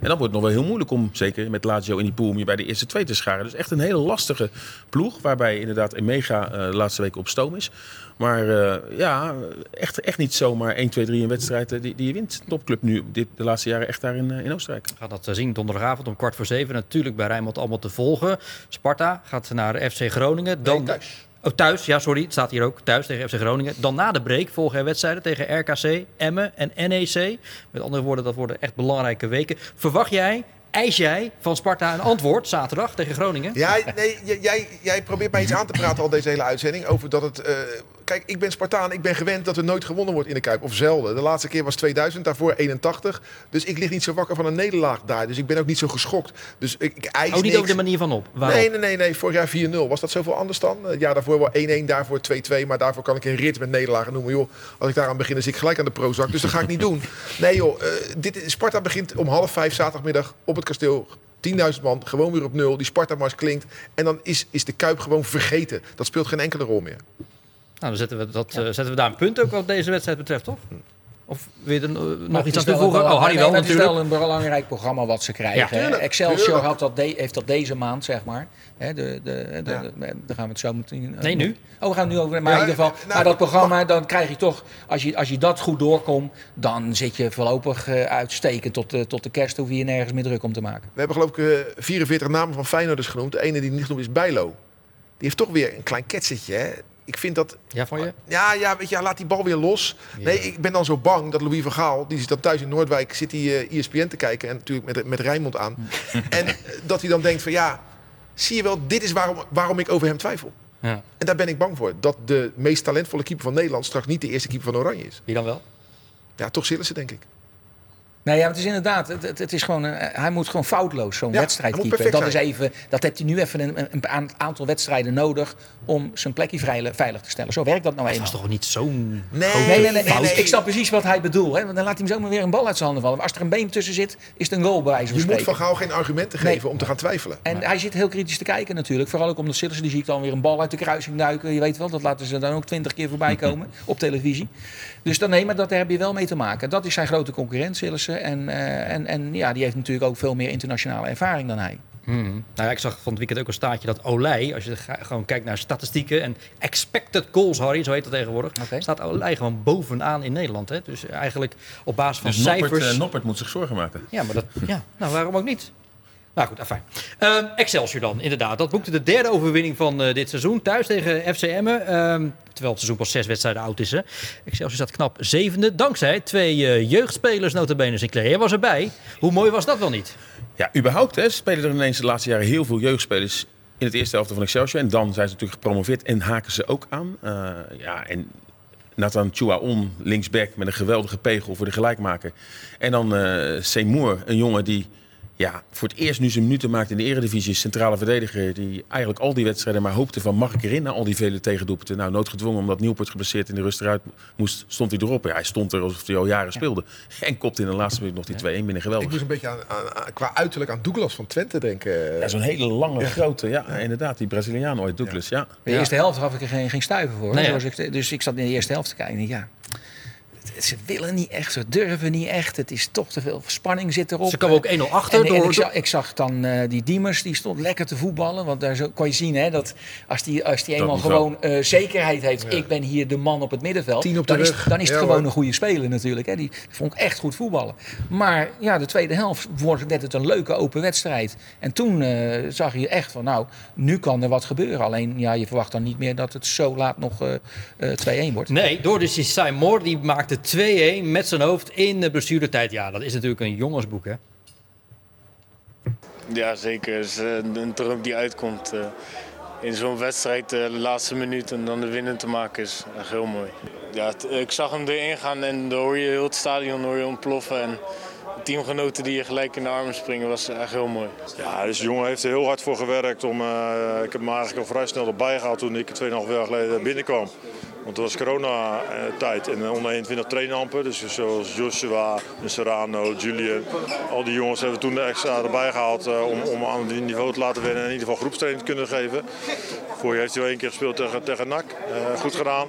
dan wordt het nog wel heel moeilijk om, zeker met Lazio in die pool, om je bij de eerste twee te scharen. Dus echt een hele lastige ploeg, waarbij inderdaad Emega uh, de laatste week op stoom is. Maar uh, ja, echt, echt niet zomaar 1, 2, 3 een wedstrijd die, die je wint. Topclub nu dit, de laatste jaren echt daar in, in Oostenrijk. We gaan dat zien donderdagavond om kwart voor zeven. Natuurlijk bij Rijnmond allemaal te volgen. Sparta gaat naar FC Groningen. Dan... Nee, thuis. Oh, thuis, ja, sorry. Het staat hier ook. Thuis tegen FC Groningen. Dan na de break volgen er wedstrijden tegen RKC, Emmen en NEC. Met andere woorden, dat worden echt belangrijke weken. Verwacht jij eis jij van Sparta een antwoord zaterdag tegen Groningen? Ja, nee, jij, jij probeert mij iets aan te praten al deze hele uitzending over dat het... Uh, kijk, ik ben Spartaan. Ik ben gewend dat er nooit gewonnen wordt in de Kuip. Of zelden. De laatste keer was 2000, daarvoor 81. Dus ik lig niet zo wakker van een nederlaag daar. Dus ik ben ook niet zo geschokt. Dus ik, ik eis niet ook de manier van op? Nee, nee, nee, nee. Vorig jaar 4-0. Was dat zoveel anders dan? Het jaar daarvoor wel 1-1, daarvoor 2-2. Maar daarvoor kan ik een rit met nederlagen noemen. Joh, als ik daar aan begin, dan zit ik gelijk aan de Prozac. Dus dat ga ik niet doen. Nee joh, uh, dit, Sparta begint om half vijf zaterdagmiddag op het kasteel 10.000 man, gewoon weer op nul. Die Sparta-mars klinkt. En dan is, is de Kuip gewoon vergeten. Dat speelt geen enkele rol meer. Nou, dan zetten we, dat, ja. uh, zetten we daar een punt ook wat deze wedstrijd betreft, toch? Of wil je er nog iets aan toevoegen? Oh, Harry wel nee, natuurlijk. Het is wel een belangrijk programma wat ze krijgen. Ja, Excelsior had dat de, heeft dat deze maand, zeg maar. He, de, de, de, ja. de, daar gaan we het zo meteen... Uh, nee, nu? Oh, we gaan het nu over... Maar ja, in ieder geval, nou, maar dat programma, dan krijg je toch... Als je, als je dat goed doorkomt, dan zit je voorlopig uh, uitstekend. Tot, uh, tot de kerst hoef je nergens meer druk om te maken. We hebben geloof ik 44 namen van Feyenoorders genoemd. De ene die niet genoemd is Bijlo. Die heeft toch weer een klein ketsetje, hè? Ik vind dat... Ja, van je? Ja, ja, weet je, laat die bal weer los. Ja. Nee, ik ben dan zo bang dat Louis van Gaal... die zit dan thuis in Noordwijk, zit hij uh, ESPN te kijken... en natuurlijk met, met Rijnmond aan. en uh, dat hij dan denkt van ja, zie je wel, dit is waarom, waarom ik over hem twijfel. Ja. En daar ben ik bang voor. Dat de meest talentvolle keeper van Nederland... straks niet de eerste keeper van Oranje is. Wie dan wel? Ja, toch Sillissen, denk ik. Nee, ja, het is inderdaad, het, het, het is gewoon, uh, hij moet gewoon foutloos zo'n ja, wedstrijd keeper. Dat, is even, dat heeft hij nu even een, een, aantal wedstrijden nodig om zijn plekje vrij, veilig te stellen. Zo werkt dat nou eenmaal. Dat is toch niet zo'n nee, nee, nee, nee, nee, nee, Ik snap precies wat hij bedoelt. Hè, want dan laat hij hem zomaar weer een bal uit zijn handen vallen. Als er een been tussen zit, is het een goal bij wijze van Je spreken. moet van Gaal geen argumenten geven nee. om te gaan twijfelen. En hij zit heel kritisch te kijken natuurlijk. Vooral ook omdat Sillissen, die zie ik dan weer een bal uit de kruising duiken. Je weet wel, dat laten ze dan ook twintig keer voorbij komen op televisie. Dus dan, nee, maar dat, daar heb je wel mee te maken. Dat is zijn grote concurrent, Sillissen. En, uh, en, en ja, die heeft natuurlijk ook veel meer internationale ervaring dan hij. Hmm. Nou ja, ik zag van het weekend ook een staatje dat Olij, als je gewoon kijkt naar statistieken en expected goals, Harry, zo heet dat tegenwoordig, okay. staat Olij gewoon bovenaan in Nederland. Hè? Dus eigenlijk op basis van dus cijfers... Noppert, uh, Noppert moet zich zorgen maken. Ja, maar dat, ja, nou waarom ook niet? Nou goed, afijn. Uh, Excelsior dan, inderdaad. Dat boekte de derde overwinning van uh, dit seizoen. Thuis tegen FC Emmen. Uh, terwijl het seizoen pas zes wedstrijden oud is. Hè. Excelsior staat knap zevende. Dankzij twee uh, jeugdspelers, notabene Sinclair. Was erbij. Hoe mooi was dat wel niet? Ja, überhaupt hè, spelen er ineens de laatste jaren heel veel jeugdspelers in het eerste helft van Excelsior. En dan zijn ze natuurlijk gepromoveerd en haken ze ook aan. Uh, ja, en Nathan Chouaon, linksback, met een geweldige pegel voor de gelijkmaker. En dan Seymour, een jongen die ja, voor het eerst nu zijn minuten maakt in de eredivisie. Centrale verdediger die eigenlijk al die wedstrijden maar hoopte van mag ik erin na al die vele tegendoelpunten. Nou, noodgedwongen omdat Nieuwpoort geblesseerd in de rust eruit moest, stond hij erop. Ja, hij stond er alsof hij al jaren speelde. En kopte in de laatste minuut nog die 2-1 binnen geweldig. Ik moest een beetje aan, aan, aan, qua uiterlijk aan Douglas van Twente denken. Ja, zo'n hele lange, ja. grote, ja, inderdaad, die Braziliaan ooit, Douglas, ja. De eerste helft gaf ik er geen, geen stuiver voor. Nee, ik, dus ik zat in de eerste helft te kijken ja ze willen niet echt, ze durven niet echt. Het is toch te veel spanning zit erop. Ze komen ook 1-0 achter. En, door, en ik, zag, ik, zag, dan uh, die Diemers, die stond lekker te voetballen. Want daar zo, kon je zien hè, dat als die, als die eenmaal gewoon uh, zekerheid heeft... Ja. ik ben hier de man op het middenveld... Tien op dan, is, dan is het ja, gewoon hoor. een goede speler natuurlijk. Hè. Die, vond ik echt goed voetballen. Maar ja, de tweede helft wordt het een leuke open wedstrijd. En toen uh, zag je echt van nou, nu kan er wat gebeuren. Alleen ja, je verwacht dan niet meer dat het zo laat nog 2-1 wordt. Nee, door dus die Simon, die maakte 2-1 met zijn hoofd in de blessuretijd. Ja, dat is natuurlijk een jongensboek, hè? Ja, zeker. Het is een droom die uitkomt. Uh, in zo'n wedstrijd uh, de laatste minuut en dan de winnen te maken is echt heel mooi. Ja, ik zag hem erin gaan en dan hoor je heel het stadion hoor je ontploffen. En teamgenoten die je gelijk in de armen springen was echt heel mooi. Ja, deze jongen heeft er heel hard voor gewerkt. Om, uh, ik heb hem eigenlijk al vrij snel erbij gehaald toen ik 2,5 jaar geleden binnenkwam. Want het was corona-tijd en onder 21 trainampen. Dus zoals Joshua, Serrano, Julian. Al die jongens hebben toen extra erbij gehaald uh, om, om aan die niveau te laten wennen. En in ieder geval groepstraining te kunnen geven. Voor je heeft hij wel één keer gespeeld tegen, tegen NAC. Uh, goed gedaan.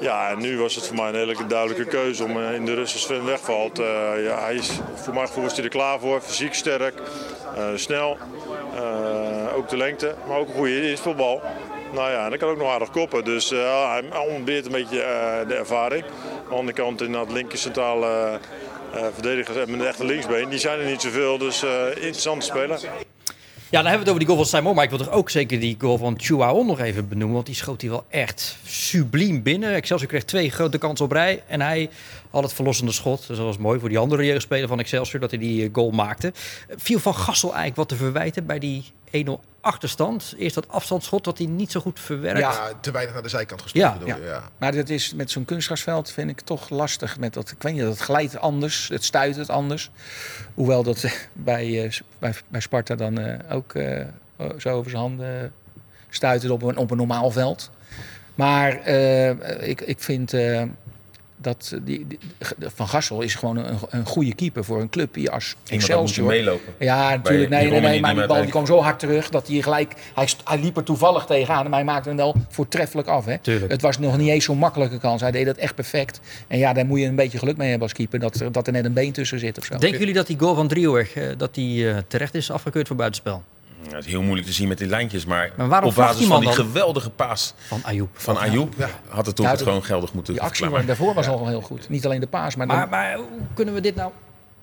Ja, en nu was het voor mij een hele duidelijke keuze om in de als Sven wegvalt. ja, hij is, voor mijn gevoel is hij er klaar voor. Fysiek sterk, snel. ook de lengte, maar ook een goede inspelbal. Nou ja, dan kan ook nog aardig koppen. Dus uh, hij ontbeert een beetje uh, de ervaring. Aan de andere kant in het linker centrale uh, verdedigers met een echte linksbeen. Die zijn er niet zoveel, dus interessante speler. Ja, dan hebben we het over die goal van Simon. Maar ik wil toch ook zeker die goal van Chuaon nog even benoemen. Want die schoot hij wel echt subliem binnen. Excelsior kreeg twee grote kansen op rij. En hij Al het verlossende schot. Dus dat was mooi voor die andere jeugdspeler van Excelsior dat hij die goal maakte. Viel Van Gassel eigenlijk wat te verwijten bij die 1-0 achterstand. Eerst dat afstandsschot dat hij niet zo goed verwerkt. Ja, te weinig naar de zijkant gestuurd. Ja, ja. ja. maar dat is met zo'n kunstgrasveld vind ik toch lastig. Met dat, ik weet niet, dat glijdt anders, het stuit het anders. Hoewel dat bij, bij, bij Sparta dan uh, ook uh, zo over zijn handen stuit op een, op een normaal veld. Maar uh, ik, ik vind dat die, die, Van Gassel is gewoon een, een goede keeper voor een club die als Excelsior... meelopen. Ja, natuurlijk. Nee, nee, nee, maar die bal die kwam zo hard terug dat hij gelijk... Hij, hij liep er toevallig tegenaan, maar hij maakte hem wel voortreffelijk af. Hè? Het was nog niet eens zo'n makkelijke kans. Hij deed dat echt perfect. En ja, daar moet je een beetje geluk mee hebben als keeper. Dat, dat er net een been tussen zit of zo. Denken jullie dat die goal van Driehoek dat die, uh, terecht is afgekeurd voor buitenspel? Ja, het is heel moeilijk te zien met die lijntjes, maar, maar op basis van die geweldige paas van Ayoub, van Ayoub ja. had het toch ja, gewoon geldig moeten Die actie daarvoor was al heel goed. Niet alleen de paas, maar... Maar, dan... maar hoe kunnen we dit nou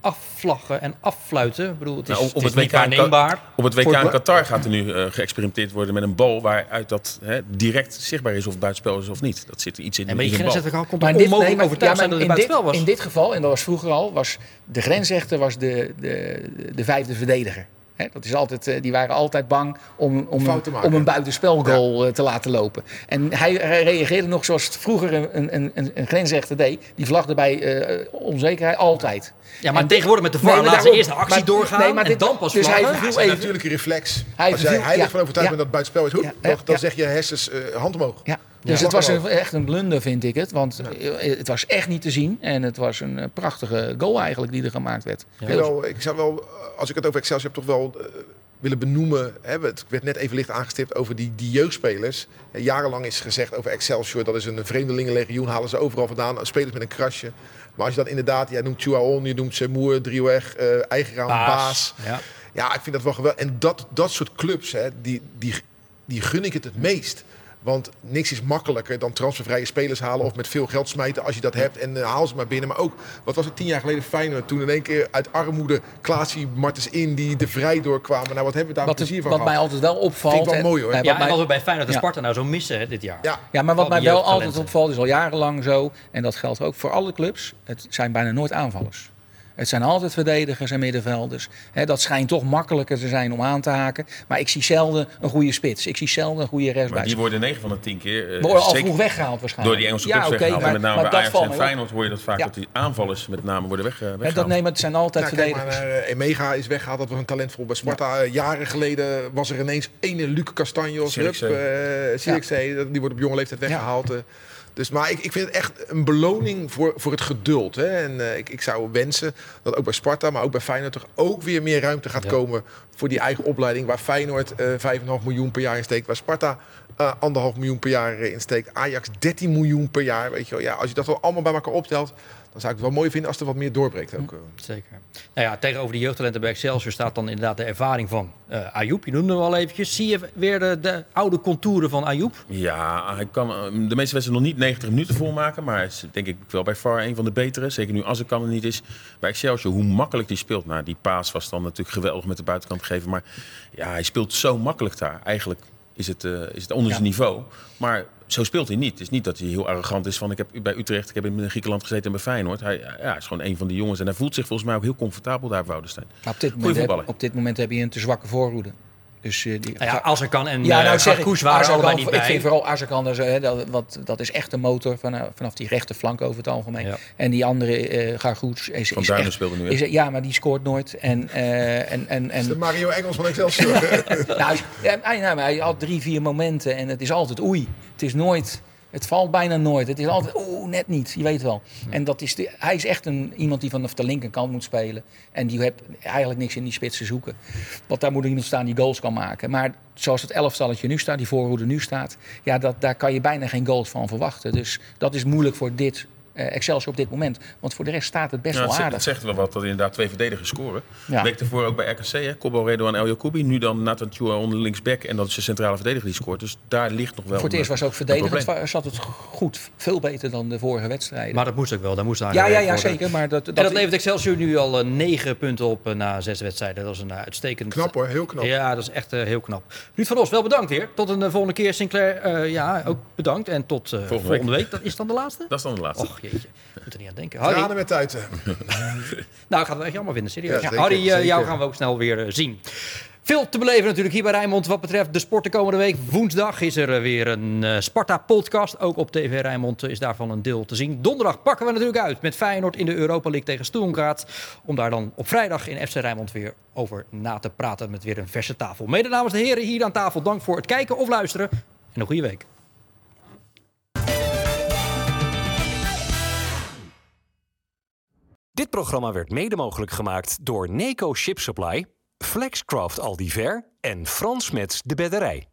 afvlaggen en affluiten? Ik bedoel, het is, nou, op het, WK aanneembaar. Op het WK in Qatar gaat er nu uh, geëxperimenteerd worden met een bal waaruit dat hè, direct zichtbaar is of het buitenspel is of niet. Dat zit er iets in. En die grensrechter komt maar dit, nee, maar, ja, maar in, dit, was. in dit geval, en dat was vroeger al, was de grensrechter was de, de, de vijfde verdediger dat is altijd, eh, die waren altijd bang om, om, een, om een buitenspelgoal ja. Eh, te laten lopen. En hij, reageerde nog zoals het vroeger een, een, een, een grensrechter deed. Die vlagde bij uh, onzekerheid altijd. Ja, maar en tegenwoordig met de VAR nee, laten ze eerst een actie maar, doorgaan nee, maar dit, en dan pas Dus vlaggen. hij viel even natuurlijk een reflex. Hij Als jij heilig ja, van overtuigd bent dat het buitenspel is, dan, dan zeg je hersens uh, hand omhoog. Ja. Dus het was een, echt een blunder, vind ik het. Want het was echt niet te zien. En het was een prachtige goal eigenlijk die er gemaakt werd. Ja. Wel, ik zou wel, als ik het over Excelsior heb, toch wel uh, willen benoemen. Hè, het werd net even licht aangestipt over die, die jeugdspelers. Jarenlang is gezegd over Excelsior, dat is een vreemdelingenlegioen, halen ze overal vandaan. Spelers met een krasje. Maar als je dan inderdaad, jij noemt Chuaon, je noemt Semoer, Drieweg, uh, Eigenraam, Baas. Baas. Ja. ja, ik vind dat wel geweldig. En dat, dat soort clubs, hè, die, die, die gun ik het het meest. Want niks is makkelijker dan transfervrije spelers halen of met veel geld smijten als je dat hebt. En uh, haal ze maar binnen. Maar ook, wat was het tien jaar geleden Feyenoord toen in één keer uit armoede Klaasie, Martens in die de vrij doorkwamen. Nou, wat hebben we daar wat, plezier van Wat mij altijd wel opvalt. Vind ik wel mooi hoor. Ja, ja wat we bij Feyenoord en Sparta nou zo missen hè, dit jaar. Ja, ja maar wat mij wel altijd opvalt is al jarenlang zo. En dat geldt ook voor alle clubs. Het zijn bijna nooit aanvallers. Het zijn altijd verdedigers en middenvelders. dat schijnt toch makkelijker te zijn om aan te haken. Maar ik zie zelden een goede spits. Ik zie zelden een goede rechtsbuiten. Maar die worden 9 van de 10 keer... Uh, worden al vroeg weggehaald waarschijnlijk. Door die Engelse clubs ja, okay, weggehaald. Maar, met name bij Ajax en Feyenoord hoor je dat vaak. Ja. Dat die aanvallers met name worden weg, uh, weggehaald. Dat, nee, maar het zijn altijd ja, verdedigers. Kijk, maar, uh, Emega is weggehaald. Dat was een talentvol bij Sparta. Ja. jaren geleden was er ineens ene Luc Castanjos. Sirikzee. Die wordt op jonge leeftijd weggehaald. Dus, maar ik, ik vind het echt een beloning voor, voor het geduld. Hè? En uh, ik, ik zou wensen dat ook bij Sparta, maar ook bij Feyenoord toch ook weer meer ruimte gaat ja. komen voor die eigen opleiding. Waar Feyenoord uh, 5,5 miljoen per jaar in steekt. Waar Sparta uh, anderhalf miljoen per jaar in steekt. Ajax 13 miljoen per jaar. Weet je wel. Ja, als je dat wel allemaal bij elkaar optelt, dan zou ik het wel mooi vinden als er wat meer doorbreekt. Ook. Zeker. Nou ja, tegenover de jeugdtalenten bij Excelsior staat dan inderdaad de ervaring van uh, Ayoub. Je noemde hem al eventjes. Zie je weer de, de oude contouren van Ayoub? Ja, hij kan de meeste wedstrijden nog niet 90 minuten volmaken. Maar hij is denk ik wel bij far een van de betere. Zeker nu als het kan er niet is. Bij Excelsior, hoe makkelijk die speelt. Nou, die paas was dan natuurlijk geweldig met de buitenkant gegeven. Maar ja, hij speelt zo makkelijk daar. Eigenlijk is het, uh, is het onder zijn ja. niveau. Maar zo speelt hij niet. Het is niet dat hij heel arrogant is van ik heb bij Utrecht, ik heb in Griekenland gezeten en bij Feyenoord. Hij ja, is gewoon een van de jongens en hij voelt zich volgens mij ook heel comfortabel daar op Woudenstein. Maar op dit, moment heb, op dit moment heb je een te zwakke voorhoede. Dus, uh, die, nou ja, als er kan en ja, nou, uh, zeg ik, waren allebei niet bij. Ik vind vooral Azarkan, dat, dat, wat, dat is echt de motor van, uh, vanaf die rechte flank over het algemeen. Ja. En die andere uh, Gargoets is, van is speelde nu is, Ja, maar die scoort nooit. En, en, en, en, de Mario Engels van Excelsior. nou, hij, nou, hij had drie, vier momenten en het is altijd oei. Het is nooit... Het valt bijna nooit. Het is altijd, oeh, net niet. Je weet wel. En dat is de, hij is echt een, iemand die vanaf de linkerkant moet spelen. En die heeft eigenlijk niks in die spits te zoeken. Want daar moet iemand staan die goals kan maken. Maar zoals het elftalletje nu staat, die voorhoede nu staat... ja, dat, daar kan je bijna geen goals van verwachten. Dus dat is moeilijk voor dit Excelsior op dit moment. Want voor de rest staat het best ja, wel het aardig. Het zegt wel wat dat inderdaad twee verdedigers scoren. Ja. Week ervoor ook bij RKC, hè? Kobo Redo en El Jacoubi. Nu dan Nathan onder linksback. En dat is de centrale verdediger die scoort. Dus daar ligt nog wel Voor het eerst was ook verdedigend zat het goed. Veel beter dan de vorige wedstrijden. Maar dat moest ook wel. Daar moest ja, ja, ja, zeker. Maar dat, dat, en dat levert Excelsior nu al uh, negen punten op uh, na zes wedstrijden. Dat is een uitstekend... Knap hoor, heel knap. Ja, dat is echt heel knap. Ruud van Os, wel bedankt weer. Tot een volgende keer. Sinclair, ja, ook bedankt. En tot volgende, volgende week. week. Dat is dan de laatste? Dat is dan de laatste. Och, Jeetje, moet er niet aan denken. Harry. Tranen met tuiten. nou, ik ga het echt jammer vinden, serieus. Ja, Harry, jou gaan we ook snel weer zien. Veel te beleven natuurlijk hier bij Rijnmond wat betreft de sport de komende week. Woensdag is er weer een uh, Sparta-podcast. Ook op TV Rijnmond is daarvan een deel te zien. Donderdag pakken we natuurlijk uit met Feyenoord in de Europa League tegen Stoenkaart. Om daar dan op vrijdag in FC Rijnmond weer over na te praten met weer een verse tafel. Mede namens de heren hier aan tafel, dank voor het kijken of luisteren. En een goede week. Dit programma werd mede mogelijk gemaakt door Neco Ship Supply Flexcraft Aldiver en Frans Mets de Bedderij.